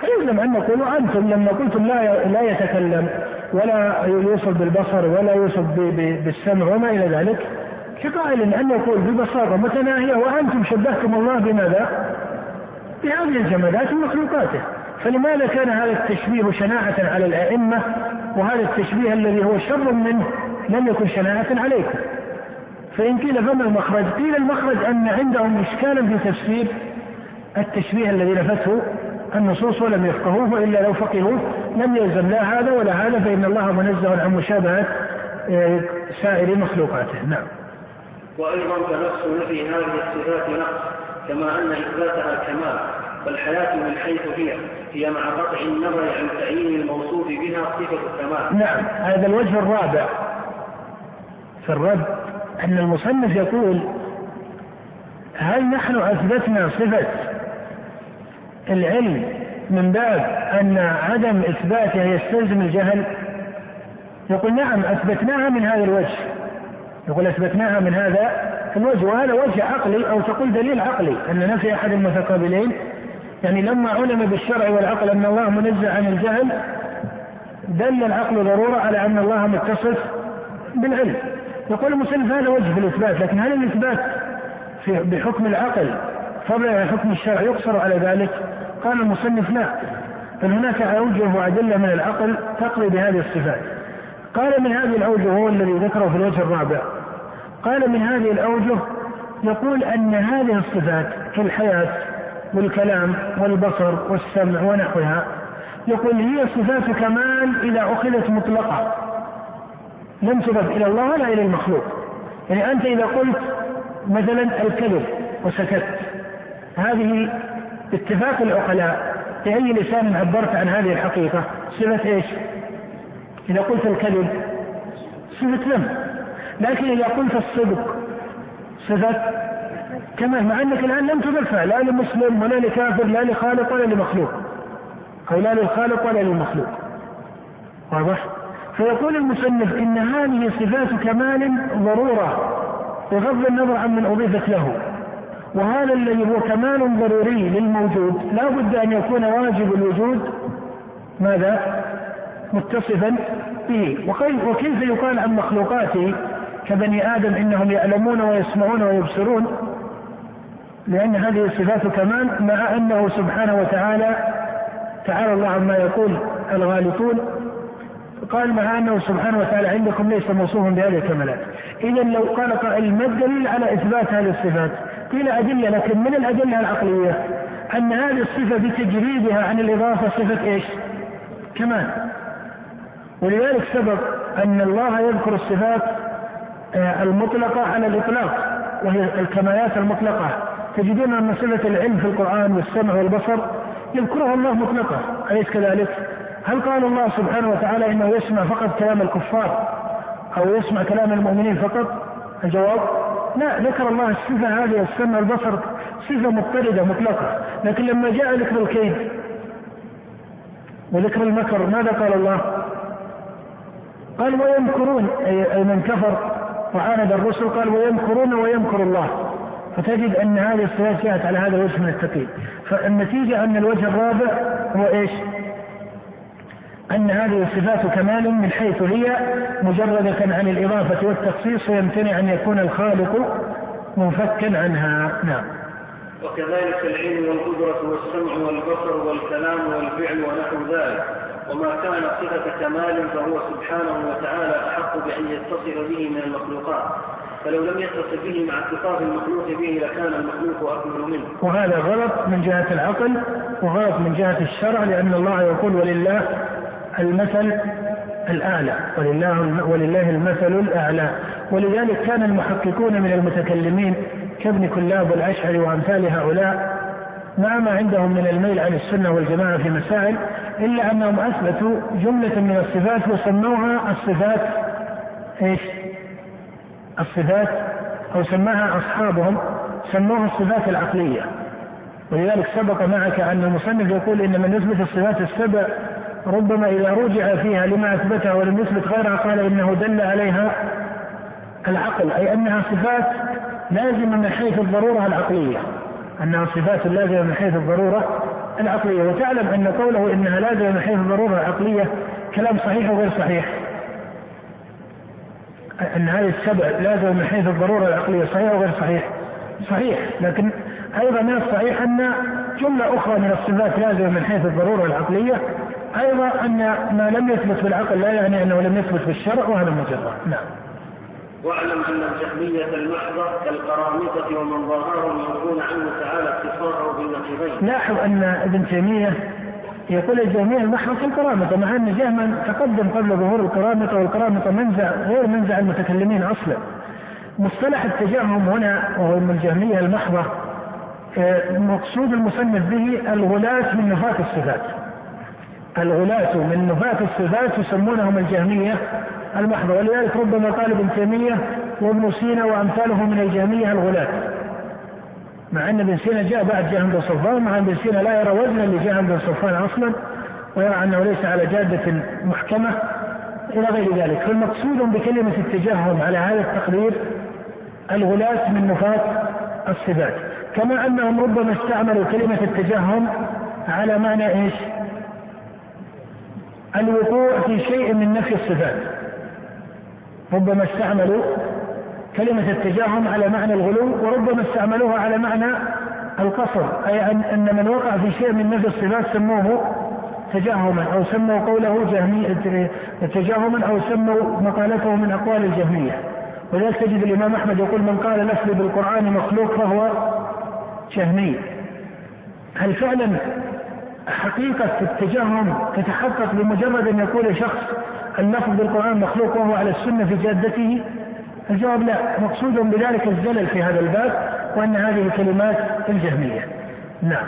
فيلزم أن نقول أنتم لما قلتم لا لا يتكلم ولا يوصل بالبصر ولا يوصل بالسمع وما إلى ذلك كقائل أن يقول ببساطة متناهية وأنتم شبهتم الله بماذا؟ بهذه الجمادات ومخلوقاته فلماذا كان هذا التشبيه شناعة على الأئمة وهذا التشبيه الذي هو شر منه لم يكن شناعة عليكم فإن قيل فما المخرج؟ قيل المخرج أن عندهم إشكالا في تفسير التشبيه الذي نفته النصوص ولم يفقهوه وإلا لو فقهوه لم يلزم لا هذا ولا هذا فإن الله منزه عن مشابهة آه، سائر مخلوقاته نعم. وأيضا فنفس نفي هذه الصفات نقص كما أن إثباتها كمال فالحياه من حيث هي. هي مع قطع النظر عن تعيين الموصوف بها صفة الكمال. نعم هذا الوجه الرابع. في الرد أن المصنف يقول هل نحن أثبتنا صفة العلم من باب أن عدم إثباتها يستلزم الجهل؟ يقول نعم أثبتناها من هذا الوجه. يقول أثبتناها من هذا الوجه وهذا وجه عقلي أو تقول دليل عقلي أن نفي أحد المتقابلين يعني لما علم بالشرع والعقل أن الله منزه عن الجهل دل العقل ضرورة على أن الله متصف بالعلم. يقول المسلم هذا وجه في الإثبات لكن هل الإثبات في بحكم العقل فضلا عن حكم الشرع يقصر على ذلك؟ قال المصنف لا. بل هناك أوجه وأدلة من العقل تقضي بهذه الصفات. قال من هذه الأوجه هو الذي ذكره في الوجه الرابع. قال من هذه الأوجه يقول أن هذه الصفات في الحياة والكلام والبصر والسمع ونحوها. يقول هي صفات كمال إذا أخذت مطلقة. لم تضف إلى الله ولا إلى المخلوق. يعني أنت إذا قلت مثلا الكذب وسكت. هذه اتفاق العقلاء. بأي لسان عبرت عن هذه الحقيقة؟ صفة إيش؟ إذا قلت الكذب صفة ذنب لكن إذا قلت الصدق صفة كما مع أنك الآن لم تدفع لا لمسلم ولا لكافر لا لخالق ولا لمخلوق. أو لا للخالق ولا للمخلوق. واضح؟ فيقول المصنف إن هذه صفات كمال ضرورة بغض النظر عن من أضيفت له. وهذا الذي هو كمال ضروري للموجود لا بد أن يكون واجب الوجود. ماذا؟ متصفا به. وكيف يقال عن مخلوقاته كبني آدم إنهم يعلمون ويسمعون ويبصرون؟ لأن هذه الصفات كمال مع أنه سبحانه وتعالى تعالى الله عما يقول الغالطون قال مع أنه سبحانه وتعالى عندكم ليس موصوفا بهذه الكمالات. إذا لو قال قائل ما الدليل على إثبات هذه الصفات؟ قيل أدلة لكن من الأدلة العقلية؟ أن هذه الصفة بتجريدها عن الإضافة صفة إيش؟ كمال. ولذلك سبق أن الله يذكر الصفات آه، المطلقة على الإطلاق وهي الكمالات المطلقة. تجدون أن صفة العلم في القرآن والسمع والبصر يذكرها الله مطلقة أليس كذلك؟ هل قال الله سبحانه وتعالى إنه يسمع فقط كلام الكفار أو يسمع كلام المؤمنين فقط؟ الجواب لا ذكر الله الصفة هذه السمع والبصر صفة مضطردة مطلقة لكن لما جاء ذكر الكيد وذكر المكر ماذا قال الله؟ قال ويمكرون أي من كفر وعاند الرسل قال ويمكرون ويمكر الله فتجد أن هذه الصفات جاءت على هذا الوجه من التقييد. فالنتيجة أن الوجه الرابع هو إيش؟ أن هذه صفات كمال من حيث هي مجردة عن الإضافة والتخصيص ويمتنع أن يكون الخالق منفكا عنها. نعم. وكذلك العلم والقدرة والسمع والبصر والكلام والفعل ونحو ذلك. وما كان صفة كمال فهو سبحانه وتعالى أحق بأن يتصل به من المخلوقات. فلو لم يتصل به مع اتصاف المخلوق به لكان المخلوق أكمل منه وهذا غلط من جهة العقل وغلط من جهة الشرع لأن الله يقول ولله المثل الأعلى ولله, ولله المثل الأعلى ولذلك كان المحققون من المتكلمين كابن كلاب والأشعري وأمثال هؤلاء مع ما عندهم من الميل عن السنة والجماعة في مسائل إلا أنهم أثبتوا جملة من الصفات وسموها الصفات إيش؟ الصفات أو سماها أصحابهم سموها الصفات العقلية. ولذلك سبق معك أن المصنف يقول إن من يثبت الصفات السبع ربما إذا رجع فيها لما أثبتها ولم يثبت غيرها قال إنه دل عليها العقل أي أنها صفات لازمة من حيث الضرورة العقلية. أنها صفات لازمة من حيث الضرورة العقلية. وتعلم أن قوله إنها لازمة من حيث الضرورة العقلية كلام صحيح وغير صحيح. أن هذه السبع لازمة من حيث الضرورة العقلية صحيح وغير صحيح؟ صحيح. لكن أيضا من الصحيح أن جملة أخرى من الصفات لازمة من حيث الضرورة العقلية. أيضا أن ما لم يثبت بالعقل لا يعني أنه لم يثبت بالشرع وهذا مجرد. نعم. واعلم أن الجهمية المحضة كالقرامطة ومن ظاهرهم ينفون عنه تعالى اتصافه بالنقيضين. لاحظ أن ابن تيمية يقول الجهمية المحضة كالقرامطة مع أن جهما تقدم قبل ظهور القرامطة والقرامطة منزع غير منزع المتكلمين أصلا. مصطلح التجهم هنا وهو من الجهمية المحضة آه، مقصود المصنف به الغلاة من نفاة الصفات. الغلاة من نفاة الصفات يسمونهم الجهمية المحضة ولذلك ربما قال ابن تيمية وابن سينا وأمثاله من الجهمية الغلاة مع أن ابن سينا جاء بعد جهم بن صفوان مع أن ابن سينا لا يرى وزنا لجهم بن صفوان أصلا ويرى أنه ليس على جادة محكمة إلى غير ذلك. فالمقصود بكلمة التجهم على هذا التقدير الغلاة من نفاة الصفات كما أنهم ربما استعملوا كلمة التجهم على معنى إيش؟ الوقوع في شيء من نفي الصفات ربما استعملوا كلمة التجاهم على معنى الغلو وربما استعملوها على معنى القصر أي أن من وقع في شيء من نفي الصفات سموه تجاهما أو سموا قوله جهمي تجاهما أو سموا مقالته من أقوال الجهمية. ولذلك تجد الإمام أحمد يقول من قال لفظي بالقرآن مخلوق فهو جهمي هل فعلا حقيقة التجهم تتحقق بمجرد أن يقول شخص اللفظ بالقرآن مخلوق وهو على السنة في جادته؟ الجواب لا مقصود بذلك الزلل في هذا الباب وأن هذه كلمات الجهمية. نعم.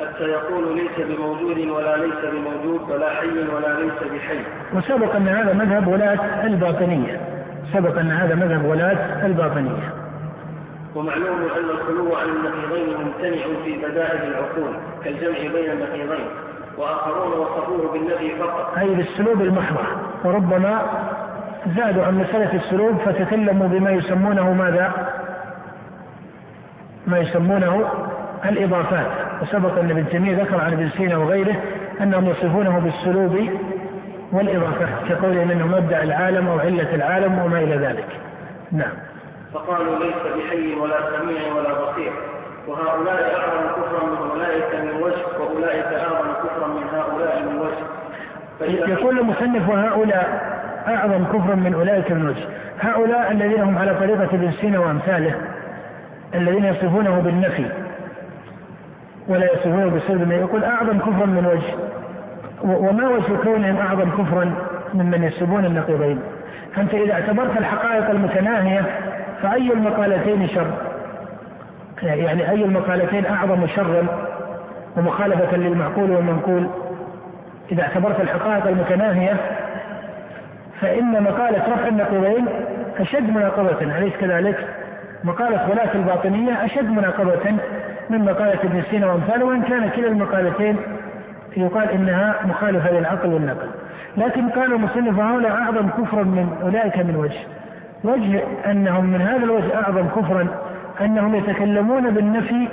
حتى يقول ليس بموجود ولا ليس بموجود ولا حي ولا ليس بحي. وسبق أن هذا مذهب ولاة الباطنية. سبق أن هذا مذهب ولاة الباطنية. ومعلوم أن الخلو عن النقيضين ممتنع في بدائل العقول كالجمع بين النقيضين. وآخرون وصفوه بالنبي فقط. أي بالسلوب المحضر. وربما زادوا عن مسألة السلوب فتكلموا بما يسمونه ماذا؟ ما يسمونه الإضافات. وسبق أن ابن تيمية ذكر عن ابن سينا وغيره أنهم يصفونه بالسلوب والإضافات كقولهم أنه مبدأ العالم أو علة العالم وما إلى ذلك. نعم. فقالوا ليس بحي ولا سميع ولا بصير. وهؤلاء أعظم كفرا من أولئك من وجه وأولئك أعظم كفرا من هؤلاء من وجه. يقول المصنف وهؤلاء أعظم كفرا من أولئك وجه هؤلاء الذين هم على طريقة ابن سينا وأمثاله الذين يصفونه بالنفي ولا يصفونه بالسلب يقول أعظم كفرا من وجه. وما وجه كونهم أعظم كفرا ممن يسبون النقيضين؟ أنت إذا اعتبرت الحقائق المتناهية فأي المقالتين شر؟ يعني أي المقالتين أعظم شرا ومخالفة للمعقول والمنقول؟ إذا اعتبرت الحقائق المتناهية فإن مقالة رفع النقيضين أشد مناقضة أليس كذلك؟ مقالة غلاة الباطنية أشد مناقضة من مقالة ابن سينا وأمثاله وإن كان كلا المقالتين يقال إنها مخالفة للعقل والنقل. لكن قال المصنف هؤلاء أعظم كفرا من أولئك من وجه. وجه أنهم من هذا الوجه أعظم كفرا أنهم يتكلمون بالنفي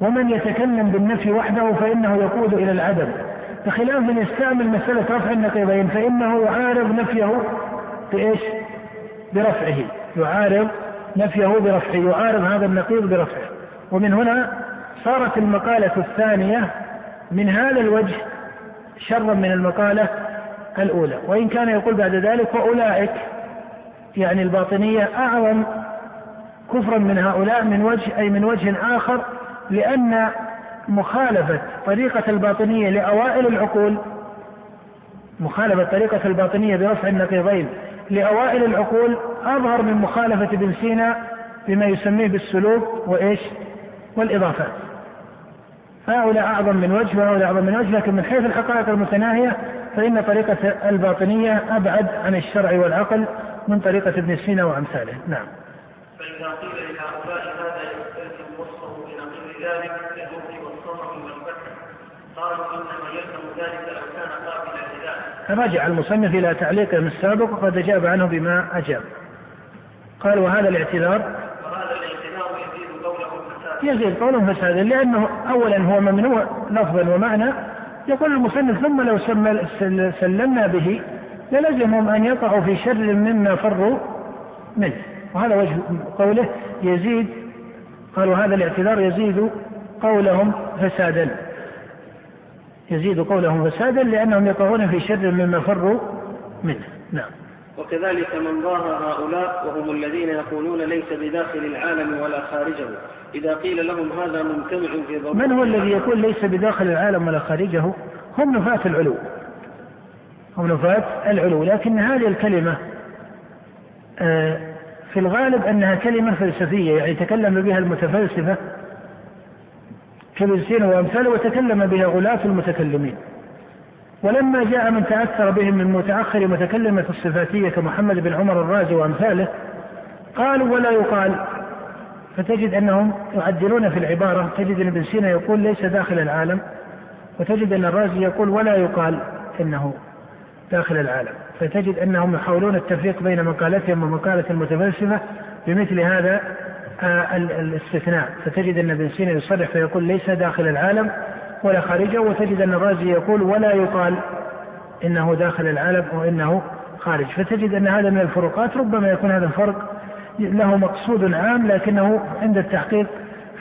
ومن يتكلم بالنفي وحده فإنه يقود إلى العدم. بخلاف من يستعمل مسألة رفع النقيضين فإنه يعارض نفيه بإيش؟ برفعه. يعارض نفيه برفعه يعارض هذا النقيض برفعه. ومن هنا صارت المقالة الثانية من هذا الوجه شرا من المقالة الأولى. وإن كان يقول بعد ذلك وأولئك يعني الباطنية أعظم كفرا من هؤلاء من وجه أي من وجه آخر لأن مخالفة طريقة الباطنية لأوائل العقول مخالفة طريقة الباطنية برفع النقيضين لأوائل العقول أظهر من مخالفة ابن سينا بما يسميه بالسلوك وإيش؟ والإضافات هؤلاء أعظم من وجه وهؤلاء أعظم من وجه لكن من حيث الحقائق المتناهية فإن طريقة الباطنية أبعد عن الشرع والعقل من طريقة ابن سينا وأمثاله. نعم. فإذا قيل لهؤلاء هذا يستلزم وصفه بنقيض ذلك قالوا إنما يلزم ذلك لو كان قابلا لذلك رجع المصنف إلى تعليقه السابق وقد أجاب عنه بما أجاب. قال وهذا الاعتذار؟ وهذا الاعتذار يزيد قوله فسادا يزيد قوله فسادا لأنه أولا هو ممنوع لفظا ومعنى. يقول المصنف ثم لو سلمنا به للزمهم أن يقعوا في شر مما فروا منه. وهذا وجه قوله يزيد قالوا هذا الاعتذار يزيد قولهم فسادا. يزيد قولهم فسادا لأنهم يقعون في شر مما فروا منه. نعم. وكذلك من ظاهر هؤلاء وهم الذين يقولون ليس بداخل العالم ولا خارجه. إذا قيل لهم هذا ممتنع في ضرورة من هو الذي يقول ليس بداخل العالم ولا خارجه؟ هم نفاة العلو. هم نفاة العلو. لكن هذه الكلمة آه، في الغالب أنها كلمة فلسفية يعني تكلم بها المتفلسفة كابن سينا وأمثاله وتكلم بها غلاة المتكلمين. ولما جاء من تأثر بهم من متأخر متكلمة الصفاتية كمحمد بن عمر الرازي وأمثاله قالوا ولا يقال. فتجد أنهم يعدلون في العبارة. تجد أن ابن سينا يقول ليس داخل العالم وتجد أن الرازي يقول ولا يقال إنه داخل العالم. فتجد أنهم يحاولون التفريق بين مقالتهم ومقالة المتفلسفة بمثل هذا الاستثناء. فتجد أن ابن سينا يصرح فيقول ليس داخل العالم ولا خارجه وتجد أن الرازي يقول ولا يقال إنه داخل العالم وإنه خارج. فتجد أن هذا من الفروقات ربما يكون هذا الفرق له مقصود عام لكنه عند التحقيق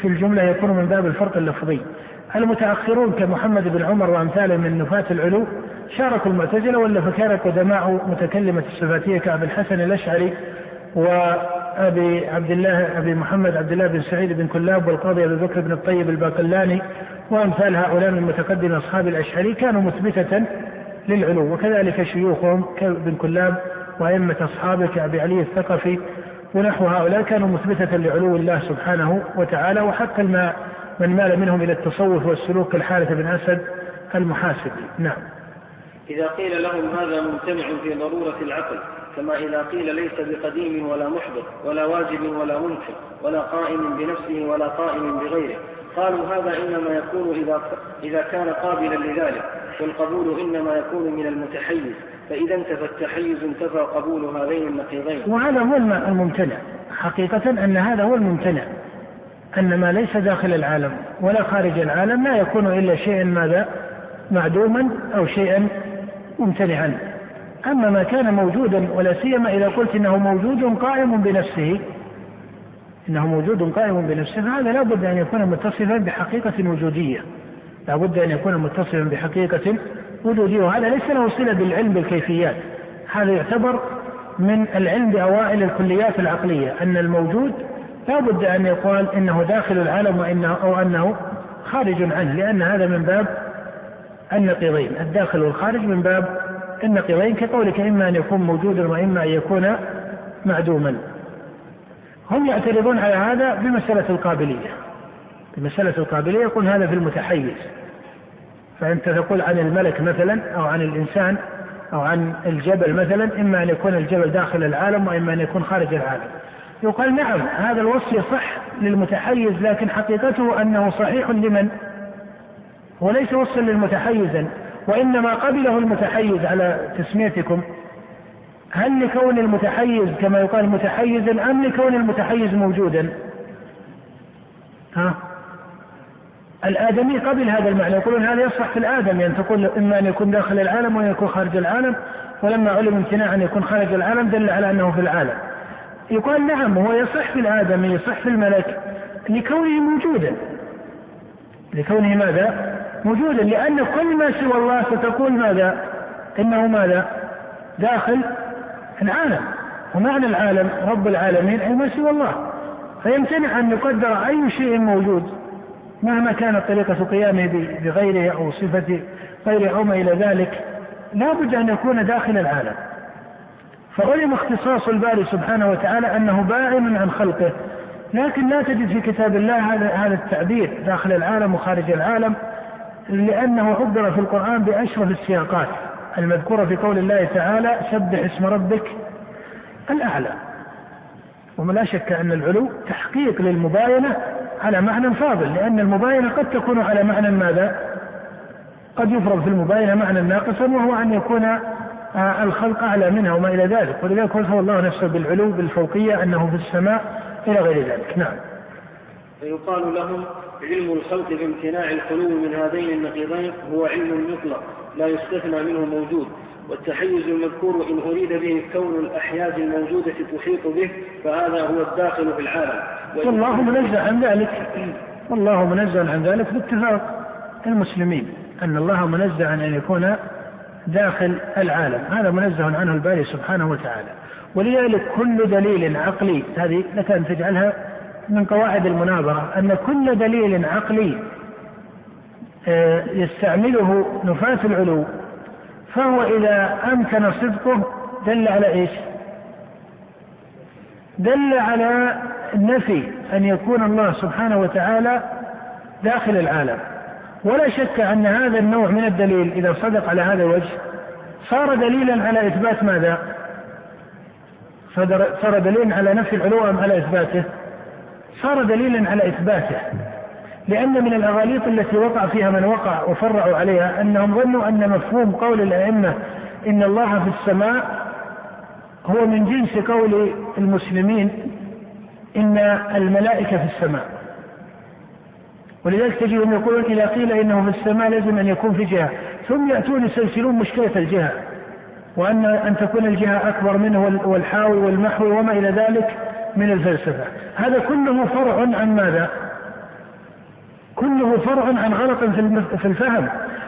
في الجملة يكون من باب الفرق اللفظي. المتأخرون كمحمد بن عمر وأمثاله من نفاة العلو شاركوا المعتزلة ولا فكان قدماء متكلمة الصفاتية كأبي الحسن الأشعري وأبي عبد الله أبي محمد عبد الله بن سعيد بن كلاب والقاضي أبي بكر بن الطيب الباقلاني وأمثال هؤلاء من متقدم أصحاب الأشعري كانوا مثبتة للعلو. وكذلك شيوخهم كابن كلاب وأئمة أصحابه كأبي علي الثقفي ونحو هؤلاء كانوا مثبتة لعلو الله سبحانه وتعالى وحتى ما من مال منهم إلى التصوف والسلوك كالحارث بن أسد المحاسبي نعم. إذا قيل لهم هذا ممتنع في ضرورة العقل كما إذا قيل ليس بقديم ولا محدث ولا واجب ولا ممكن ولا قائم بنفسه ولا قائم بغيره. قالوا هذا إنما يكون إذا إذا كان قابلا لذلك والقبول إنما يكون من المتحيز. فإذا انتفى التحيز انتفى قبول هذين النقيضين. وهذا هو الم- الممتنع. حقيقة أن هذا هو الممتنع. أن ما ليس داخل العالم ولا خارج العالم لا يكون إلا شيئا ماذا؟ معدوما أو شيئا ممتنعا. أما ما كان موجودا ولا سيما إذا قلت إنه موجود قائم بنفسه إنه موجود قائم بنفسه فهذا لا بد أن يكون متصفا بحقيقة وجودية. لا بد أن يكون متصفا بحقيقة وجودية وهذا ليس له صلة بالعلم بالكيفيات. هذا يعتبر من العلم بأوائل الكليات العقلية أن الموجود لا بد أن يقال إنه داخل العالم وإنه أو أنه خارج عنه لأن هذا من باب النقيضين. الداخل والخارج من باب النقيضين كقولك إما أن يكون موجودا وإما أن يكون معدوما. هم يعترضون على هذا بمسألة القابلية. بمسألة القابلية يقول هذا في المتحيز. فأنت تقول عن الملك مثلا أو عن الإنسان أو عن الجبل مثلا إما أن يكون الجبل داخل العالم وإما أن يكون خارج العالم. يقال نعم هذا الوصف يصح للمتحيز لكن حقيقته أنه صحيح لمن؟ وليس وصفا للمتحيزا. وإنما قبله المتحيز على تسميتكم. هل لكون المتحيز كما يقال متحيزا أم لكون المتحيز موجودا؟ ها؟ الآدمي قبل هذا المعنى. يقولون هذا يصح في الآدم يعني تقول إما أن يكون داخل العالم وأن يكون خارج العالم. ولما علم امتناع أن يكون خارج العالم دل على أنه في العالم. يقال نعم هو يصح في الآدمي يصح في الملك لكونه موجودا. لكونه ماذا؟ موجودا لأن كل ما سوى الله ستقول ماذا؟ إنه ماذا؟ داخل العالم. ومعنى العالم رب العالمين أي ما سوى الله. فيمتنع أن يقدر أي شيء موجود مهما كانت طريقة قيامه بغيره أو صفة غيره أو ما إلى ذلك. لا بد أن يكون داخل العالم. فعلم اختصاص الباري سبحانه وتعالى أنه باعن عن خلقه. لكن لا تجد في كتاب الله هذا هذا التعبير داخل العالم وخارج العالم. لأنه عبر في القرآن بأشرف السياقات المذكورة في قول الله تعالى سبح اسم ربك الأعلى. وما لا شك أن العلو تحقيق للمباينة على معنى فاضل لأن المباينة قد تكون على معنى ماذا؟ قد يفرض في المباينة معنى ناقصا وهو أن يكون آه، الخلق أعلى منها وما إلى ذلك. ولذلك وصف الله نفسه بالعلو بالفوقية أنه في السماء إلى غير ذلك. نعم. فيقال لهم علم الخلق بامتناع الخلو من هذين النقيضين هو علم مطلق لا يستثنى منه موجود. والتحيز المذكور إن أريد به كون الأحياز الموجودة تحيط به فهذا هو الداخل في العالم. والله منزه عن ذلك. والله منزه عن ذلك باتفاق المسلمين أن الله منزه عن أن يكون داخل العالم. هذا منزه عنه الباري سبحانه وتعالى. ولذلك كل دليل عقلي هذه لك أن تجعلها من قواعد المناظرة أن كل دليل عقلي آه، يستعمله نفاة العلو فهو إذا أمكن صدقه دل على إيش دل على نفي أن يكون الله سبحانه وتعالى داخل العالم ولا شك أن هذا النوع من الدليل إذا صدق على هذا الوجه صار دليلا على إثبات ماذا؟ صار دليلا على نفي العلو أم على إثباته؟ صار دليلا على إثباته لأن من الأغاليط التي وقع فيها من وقع وفرعوا عليها أنهم ظنوا أن مفهوم قول الأئمة إن الله في السماء هو من جنس قول المسلمين إن الملائكة في السماء. ولذلك تجدهم يقولون إذا قيل إنه في السماء لازم أن يكون في جهة ثم يأتون يسلسلون مشكلة الجهة وأن أن تكون الجهة أكبر منه والحاوي والمحوي وما إلى ذلك. من الفلسفة. هذا كله فرع عن ماذا؟ كله فرع عن غلط في الفهم.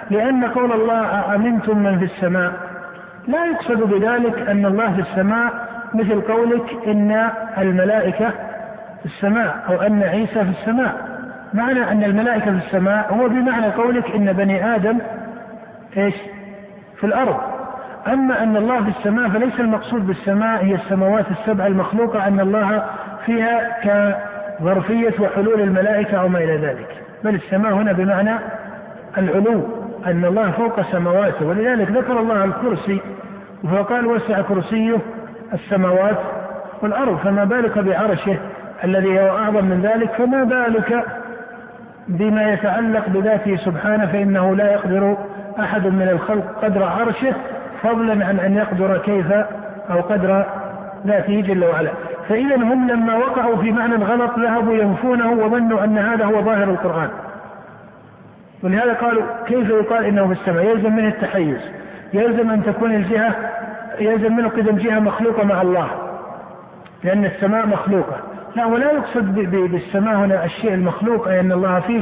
لأن قول الله أأمنتم من في السماء؟ لا يقصد بذلك أن الله في السماء مثل قولك إن الملائكة في السماء أو أن عيسى في السماء. معنى أن الملائكة في السماء هو بمعنى قولك إن بني آدم إيش؟ في الأرض. أما أن الله في السماء فليس المقصود بالسماء هي السماوات السبع المخلوقة أن الله فيها كظرفية وحلول الملائكة أو ما إلى ذلك. بل السماء هنا بمعنى العلو أن الله فوق سماواته ولذلك ذكر الله الكرسي وقال وسع كرسيه السماوات والأرض. فما بالك بعرشه الذي هو أعظم من ذلك؟ فما بالك بما يتعلق بذاته سبحانه فإنه لا يقدر أحد من الخلق قدر عرشه فضلا عن أن يقدر كيف أو قدر ذاته جل وعلا فإذا هم لما وقعوا في معنى غلط ذهبوا ينفونه وظنوا أن هذا هو ظاهر القرآن ولهذا قالوا كيف يقال إنه في السماء؟ يلزم منه التحيز، يلزم أن تكون الجهة يلزم منه قدم جهة مخلوقة مع الله. لأن السماء مخلوقة، لا ولا يقصد بالسماء هنا الشيء المخلوق أي أن الله فيه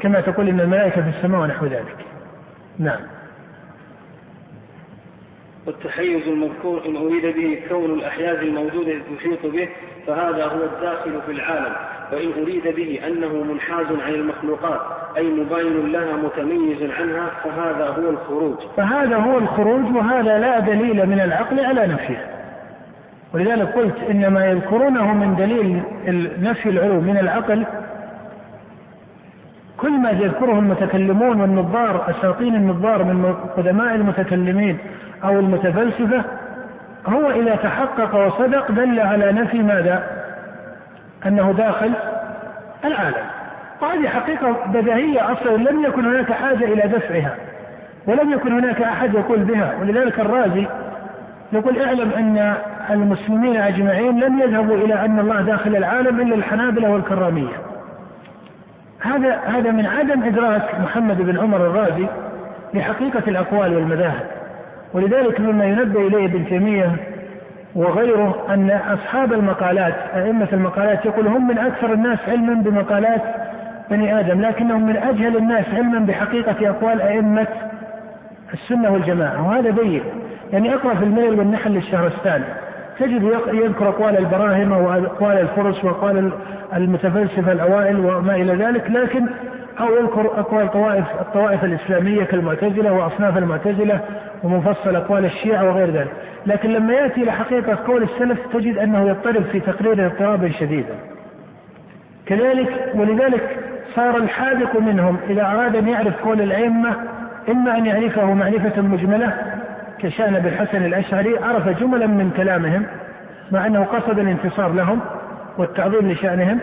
كما تقول إن الملائكة في السماء ونحو ذلك. نعم. والتحيز المذكور إن أريد به كون الأحياز الموجودة تحيط به فهذا هو الداخل في العالم. وإن أريد به أنه منحاز عن المخلوقات أي مباين لها متميز عنها فهذا هو الخروج. فهذا هو الخروج وهذا لا دليل من العقل على نفيه. ولذلك قلت إن ما يذكرونه من دليل نفي العلوم من العقل كل ما يذكره المتكلمون والنظار أساطين النظار من قدماء المتكلمين أو المتفلسفة هو إذا تحقق وصدق دل على نفي ماذا؟ أنه داخل العالم. وهذه حقيقة بديهية أصلا لم يكن هناك حاجة إلى دفعها ولم يكن هناك أحد يقول بها. ولذلك الرازي يقول اعلم أن المسلمين أجمعين لم يذهبوا إلى أن الله داخل العالم إلا الحنابلة والكرامية. هذا هذا من عدم إدراك محمد بن عمر الرازي لحقيقة الأقوال والمذاهب. ولذلك مما ينبه إليه ابن تيمية وغيره أن أصحاب المقالات أئمة المقالات يقول هم من أكثر الناس علما بمقالات بني آدم لكنهم من أجهل الناس علما بحقيقة أقوال أئمة السنة والجماعة وهذا بين يعني أقرأ في الميل والنحل للشهرستاني تجد يذكر أقوال البراهمة وأقوال الفرس وأقوال المتفلسفة الأوائل وما إلى ذلك لكن أو يذكر أقوال طوائف الطوائف الإسلامية كالمعتزلة وأصناف المعتزلة ومفصل أقوال الشيعة وغير ذلك. لكن لما يأتي إلى حقيقة قول السلف تجد أنه يضطرب في تقريره اضطرابا شديدا. كذلك ولذلك صار الحاذق منهم إذا أراد أن يعرف قول الأئمة إما أن يعرفه معرفة مجملة كشأن بالحسن الأشعري عرف جملا من كلامهم مع أنه قصد الانتصار لهم والتعظيم لشأنهم.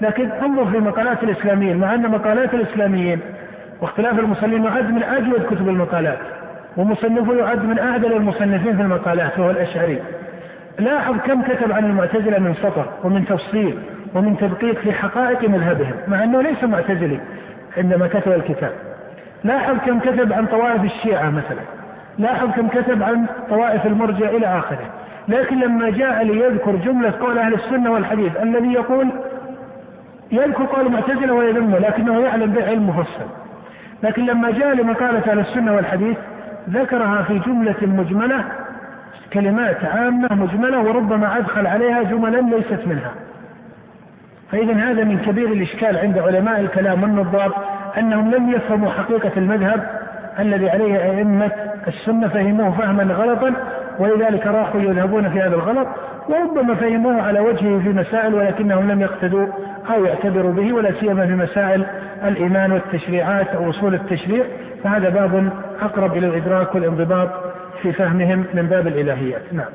لكن انظر في مقالات الإسلاميين مع أن مقالات الإسلاميين واختلاف المصلين يعد من أجود كتب المقالات ومصنفه يعد من أعدل المصنفين في المقالات وهو الأشعري. لاحظ كم كتب عن المعتزلة من سطر ومن تفصيل ومن تدقيق في حقائق مذهبهم مع أنه ليس معتزلي عندما كتب الكتاب. لاحظ كم كتب عن طوائف الشيعة مثلا. لاحظ كم كتب عن طوائف المرجع إلى آخره. لكن لما جاء ليذكر جملة قول أهل السنة والحديث الذي يقول يذكر قول المعتزلة ويذمه لكنه يعلم به علم مفصل لكن لما جاء لمقالة أهل السنة والحديث ذكرها في جملة مجملة كلمات عامة مجملة وربما أدخل عليها جملا ليست منها. فإذا هذا من كبير الإشكال عند علماء الكلام والنظار أنهم لم يفهموا حقيقة المذهب الذي عليه أئمة السنة فهموه فهما غلطا ولذلك راحوا يذهبون في هذا الغلط وربما فهموه على وجهه في مسائل ولكنهم لم يقتدوا أو يعتبروا به ولا سيما في مسائل الإيمان والتشريعات أو أصول التشريع فهذا باب أقرب إلى الإدراك والانضباط في فهمهم من باب الإلهيات. نعم.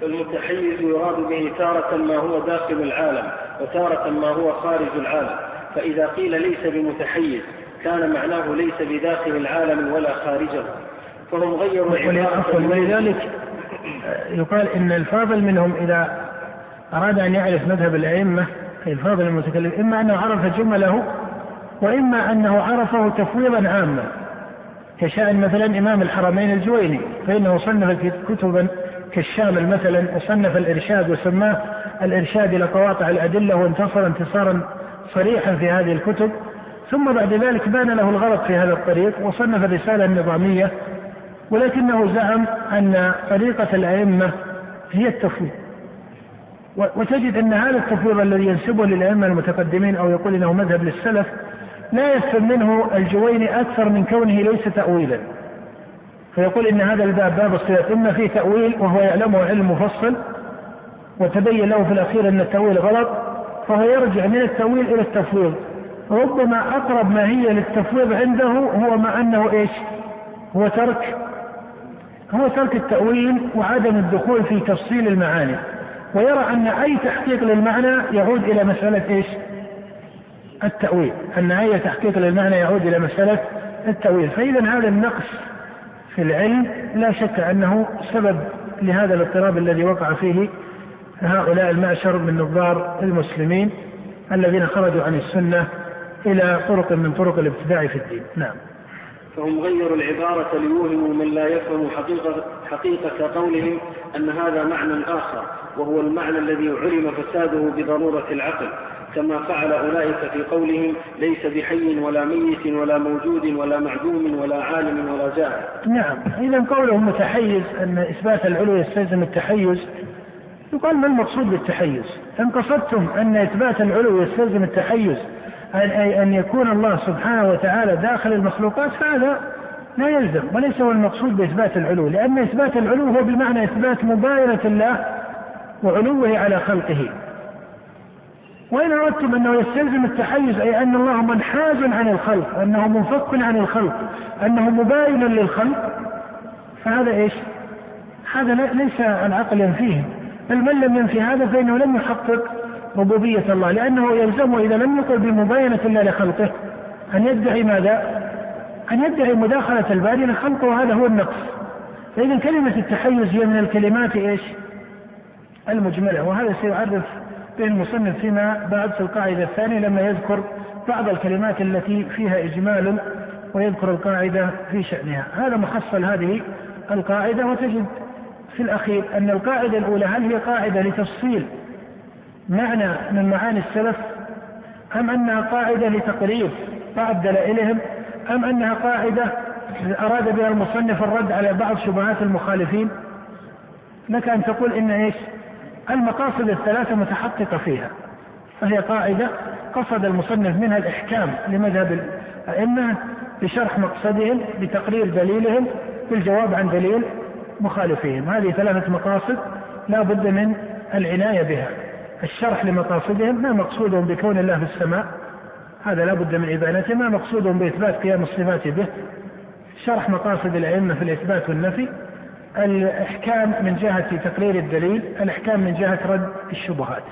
فالمتحيز يراد به تارة ما هو داخل العالم وتارة ما هو خارج العالم. فإذا قيل ليس بمتحيز كان معناه ليس بداخل العالم ولا خارجه فهم غيروا عبارة ولذلك يقال إن الفاضل منهم إذا أراد أن يعرف مذهب الأئمة الفاضل المتكلم إما أنه عرف جمله وإما أنه عرفه تفويضا عاما كشأن مثلا إمام الحرمين الجويني فإنه صنف كتبا كالشامل مثلا وصنف الإرشاد وسماه الإرشاد إلى قواطع الأدلة وانتصر انتصارا صريحا في هذه الكتب. ثم بعد ذلك بان له الغلط في هذا الطريق وصنف الرسالة النظامية ولكنه زعم أن طريقة الأئمة هي التفويض. وتجد أن هذا التفويض الذي ينسبه للأئمة المتقدمين أو يقول إنه مذهب للسلف لا يفهم منه الجويني أكثر من كونه ليس تأويلا. فيقول إن هذا الباب باب الصفات إما فيه تأويل وهو يعلمه علم مفصل وتبين له في الأخير أن التأويل غلط فهو يرجع من التأويل إلى التفويض. ربما أقرب ما هي للتفويض عنده هو ما أنه إيش؟ هو ترك هو ترك التأويل وعدم الدخول في تفصيل المعاني. ويرى أن أي تحقيق للمعنى يعود إلى مسألة إيش؟ التأويل. أن أي تحقيق للمعنى يعود إلى مسألة التأويل. فإذا هذا النقص في العلم لا شك أنه سبب لهذا الاضطراب الذي وقع فيه هؤلاء المعشر من نظار المسلمين الذين خرجوا عن السنة إلى طرق من طرق الابتداع في الدين. نعم. فهم غيروا العبارة ليوهموا من لا يفهم حقيقة, حقيقة قولهم أن هذا معنى آخر وهو المعنى الذي علم فساده بضرورة العقل. كما فعل أولئك في قولهم ليس بحي ولا ميت ولا موجود ولا معدوم ولا عالم ولا جاهل. نعم. إذا قولهم متحيز أن إثبات العلو يستلزم التحيز. يقال ما المقصود بالتحيز؟ إن قصدتم أن إثبات العلو يستلزم التحيز. أي أن يكون الله سبحانه وتعالى داخل المخلوقات فهذا لا يلزم وليس هو المقصود بإثبات العلو لأن إثبات العلو هو بمعنى إثبات مباينة الله وعلوه على خلقه. وإن أردتم أنه يستلزم التحيز أي أن الله منحاز عن الخلق أنه منفك عن الخلق أنه مباين للخلق فهذا إيش؟ هذا ليس العقل ينفيه بل من لم ينفي هذا فإنه لم يحقق ربوبية الله لأنه يلزمه إذا لم يقل بمباينة الله لخلقه. أن يدعي ماذا؟ أن يدعي مداخلة الباري لخلقه وهذا هو النقص. فإذا كلمة التحيز هي من الكلمات إيش؟ المجملة. وهذا سيعرف به المصنف فيما بعد في القاعدة الثانية لما يذكر بعض الكلمات التي فيها إجمال ويذكر القاعدة في شأنها. هذا محصل هذه القاعدة. وتجد في الأخير أن القاعدة الأولى هل هي قاعدة لتفصيل معنى من معاني السلف أم أنها قاعدة لتقريب بعض دلائلهم أم أنها قاعدة أراد بها المصنف الرد على بعض شبهات المخالفين؟ لك أن تقول إن إيش؟ المقاصد الثلاثة متحققة فيها فهي قاعدة قصد المصنف منها الإحكام لمذهب الأئمة بشرح مقصدهم بتقرير دليلهم بالجواب عن دليل مخالفيهم. هذه ثلاثة مقاصد لا بد من العناية بها. الشرح لمقاصدهم ما مقصودهم بكون الله في السماء؟ هذا لا بد من إبانته. ما مقصودهم بإثبات قيام الصفات به؟ شرح مقاصد الأئمة في الإثبات والنفي. الإحكام من جهة تقرير الدليل الإحكام من جهة رد الشبهات.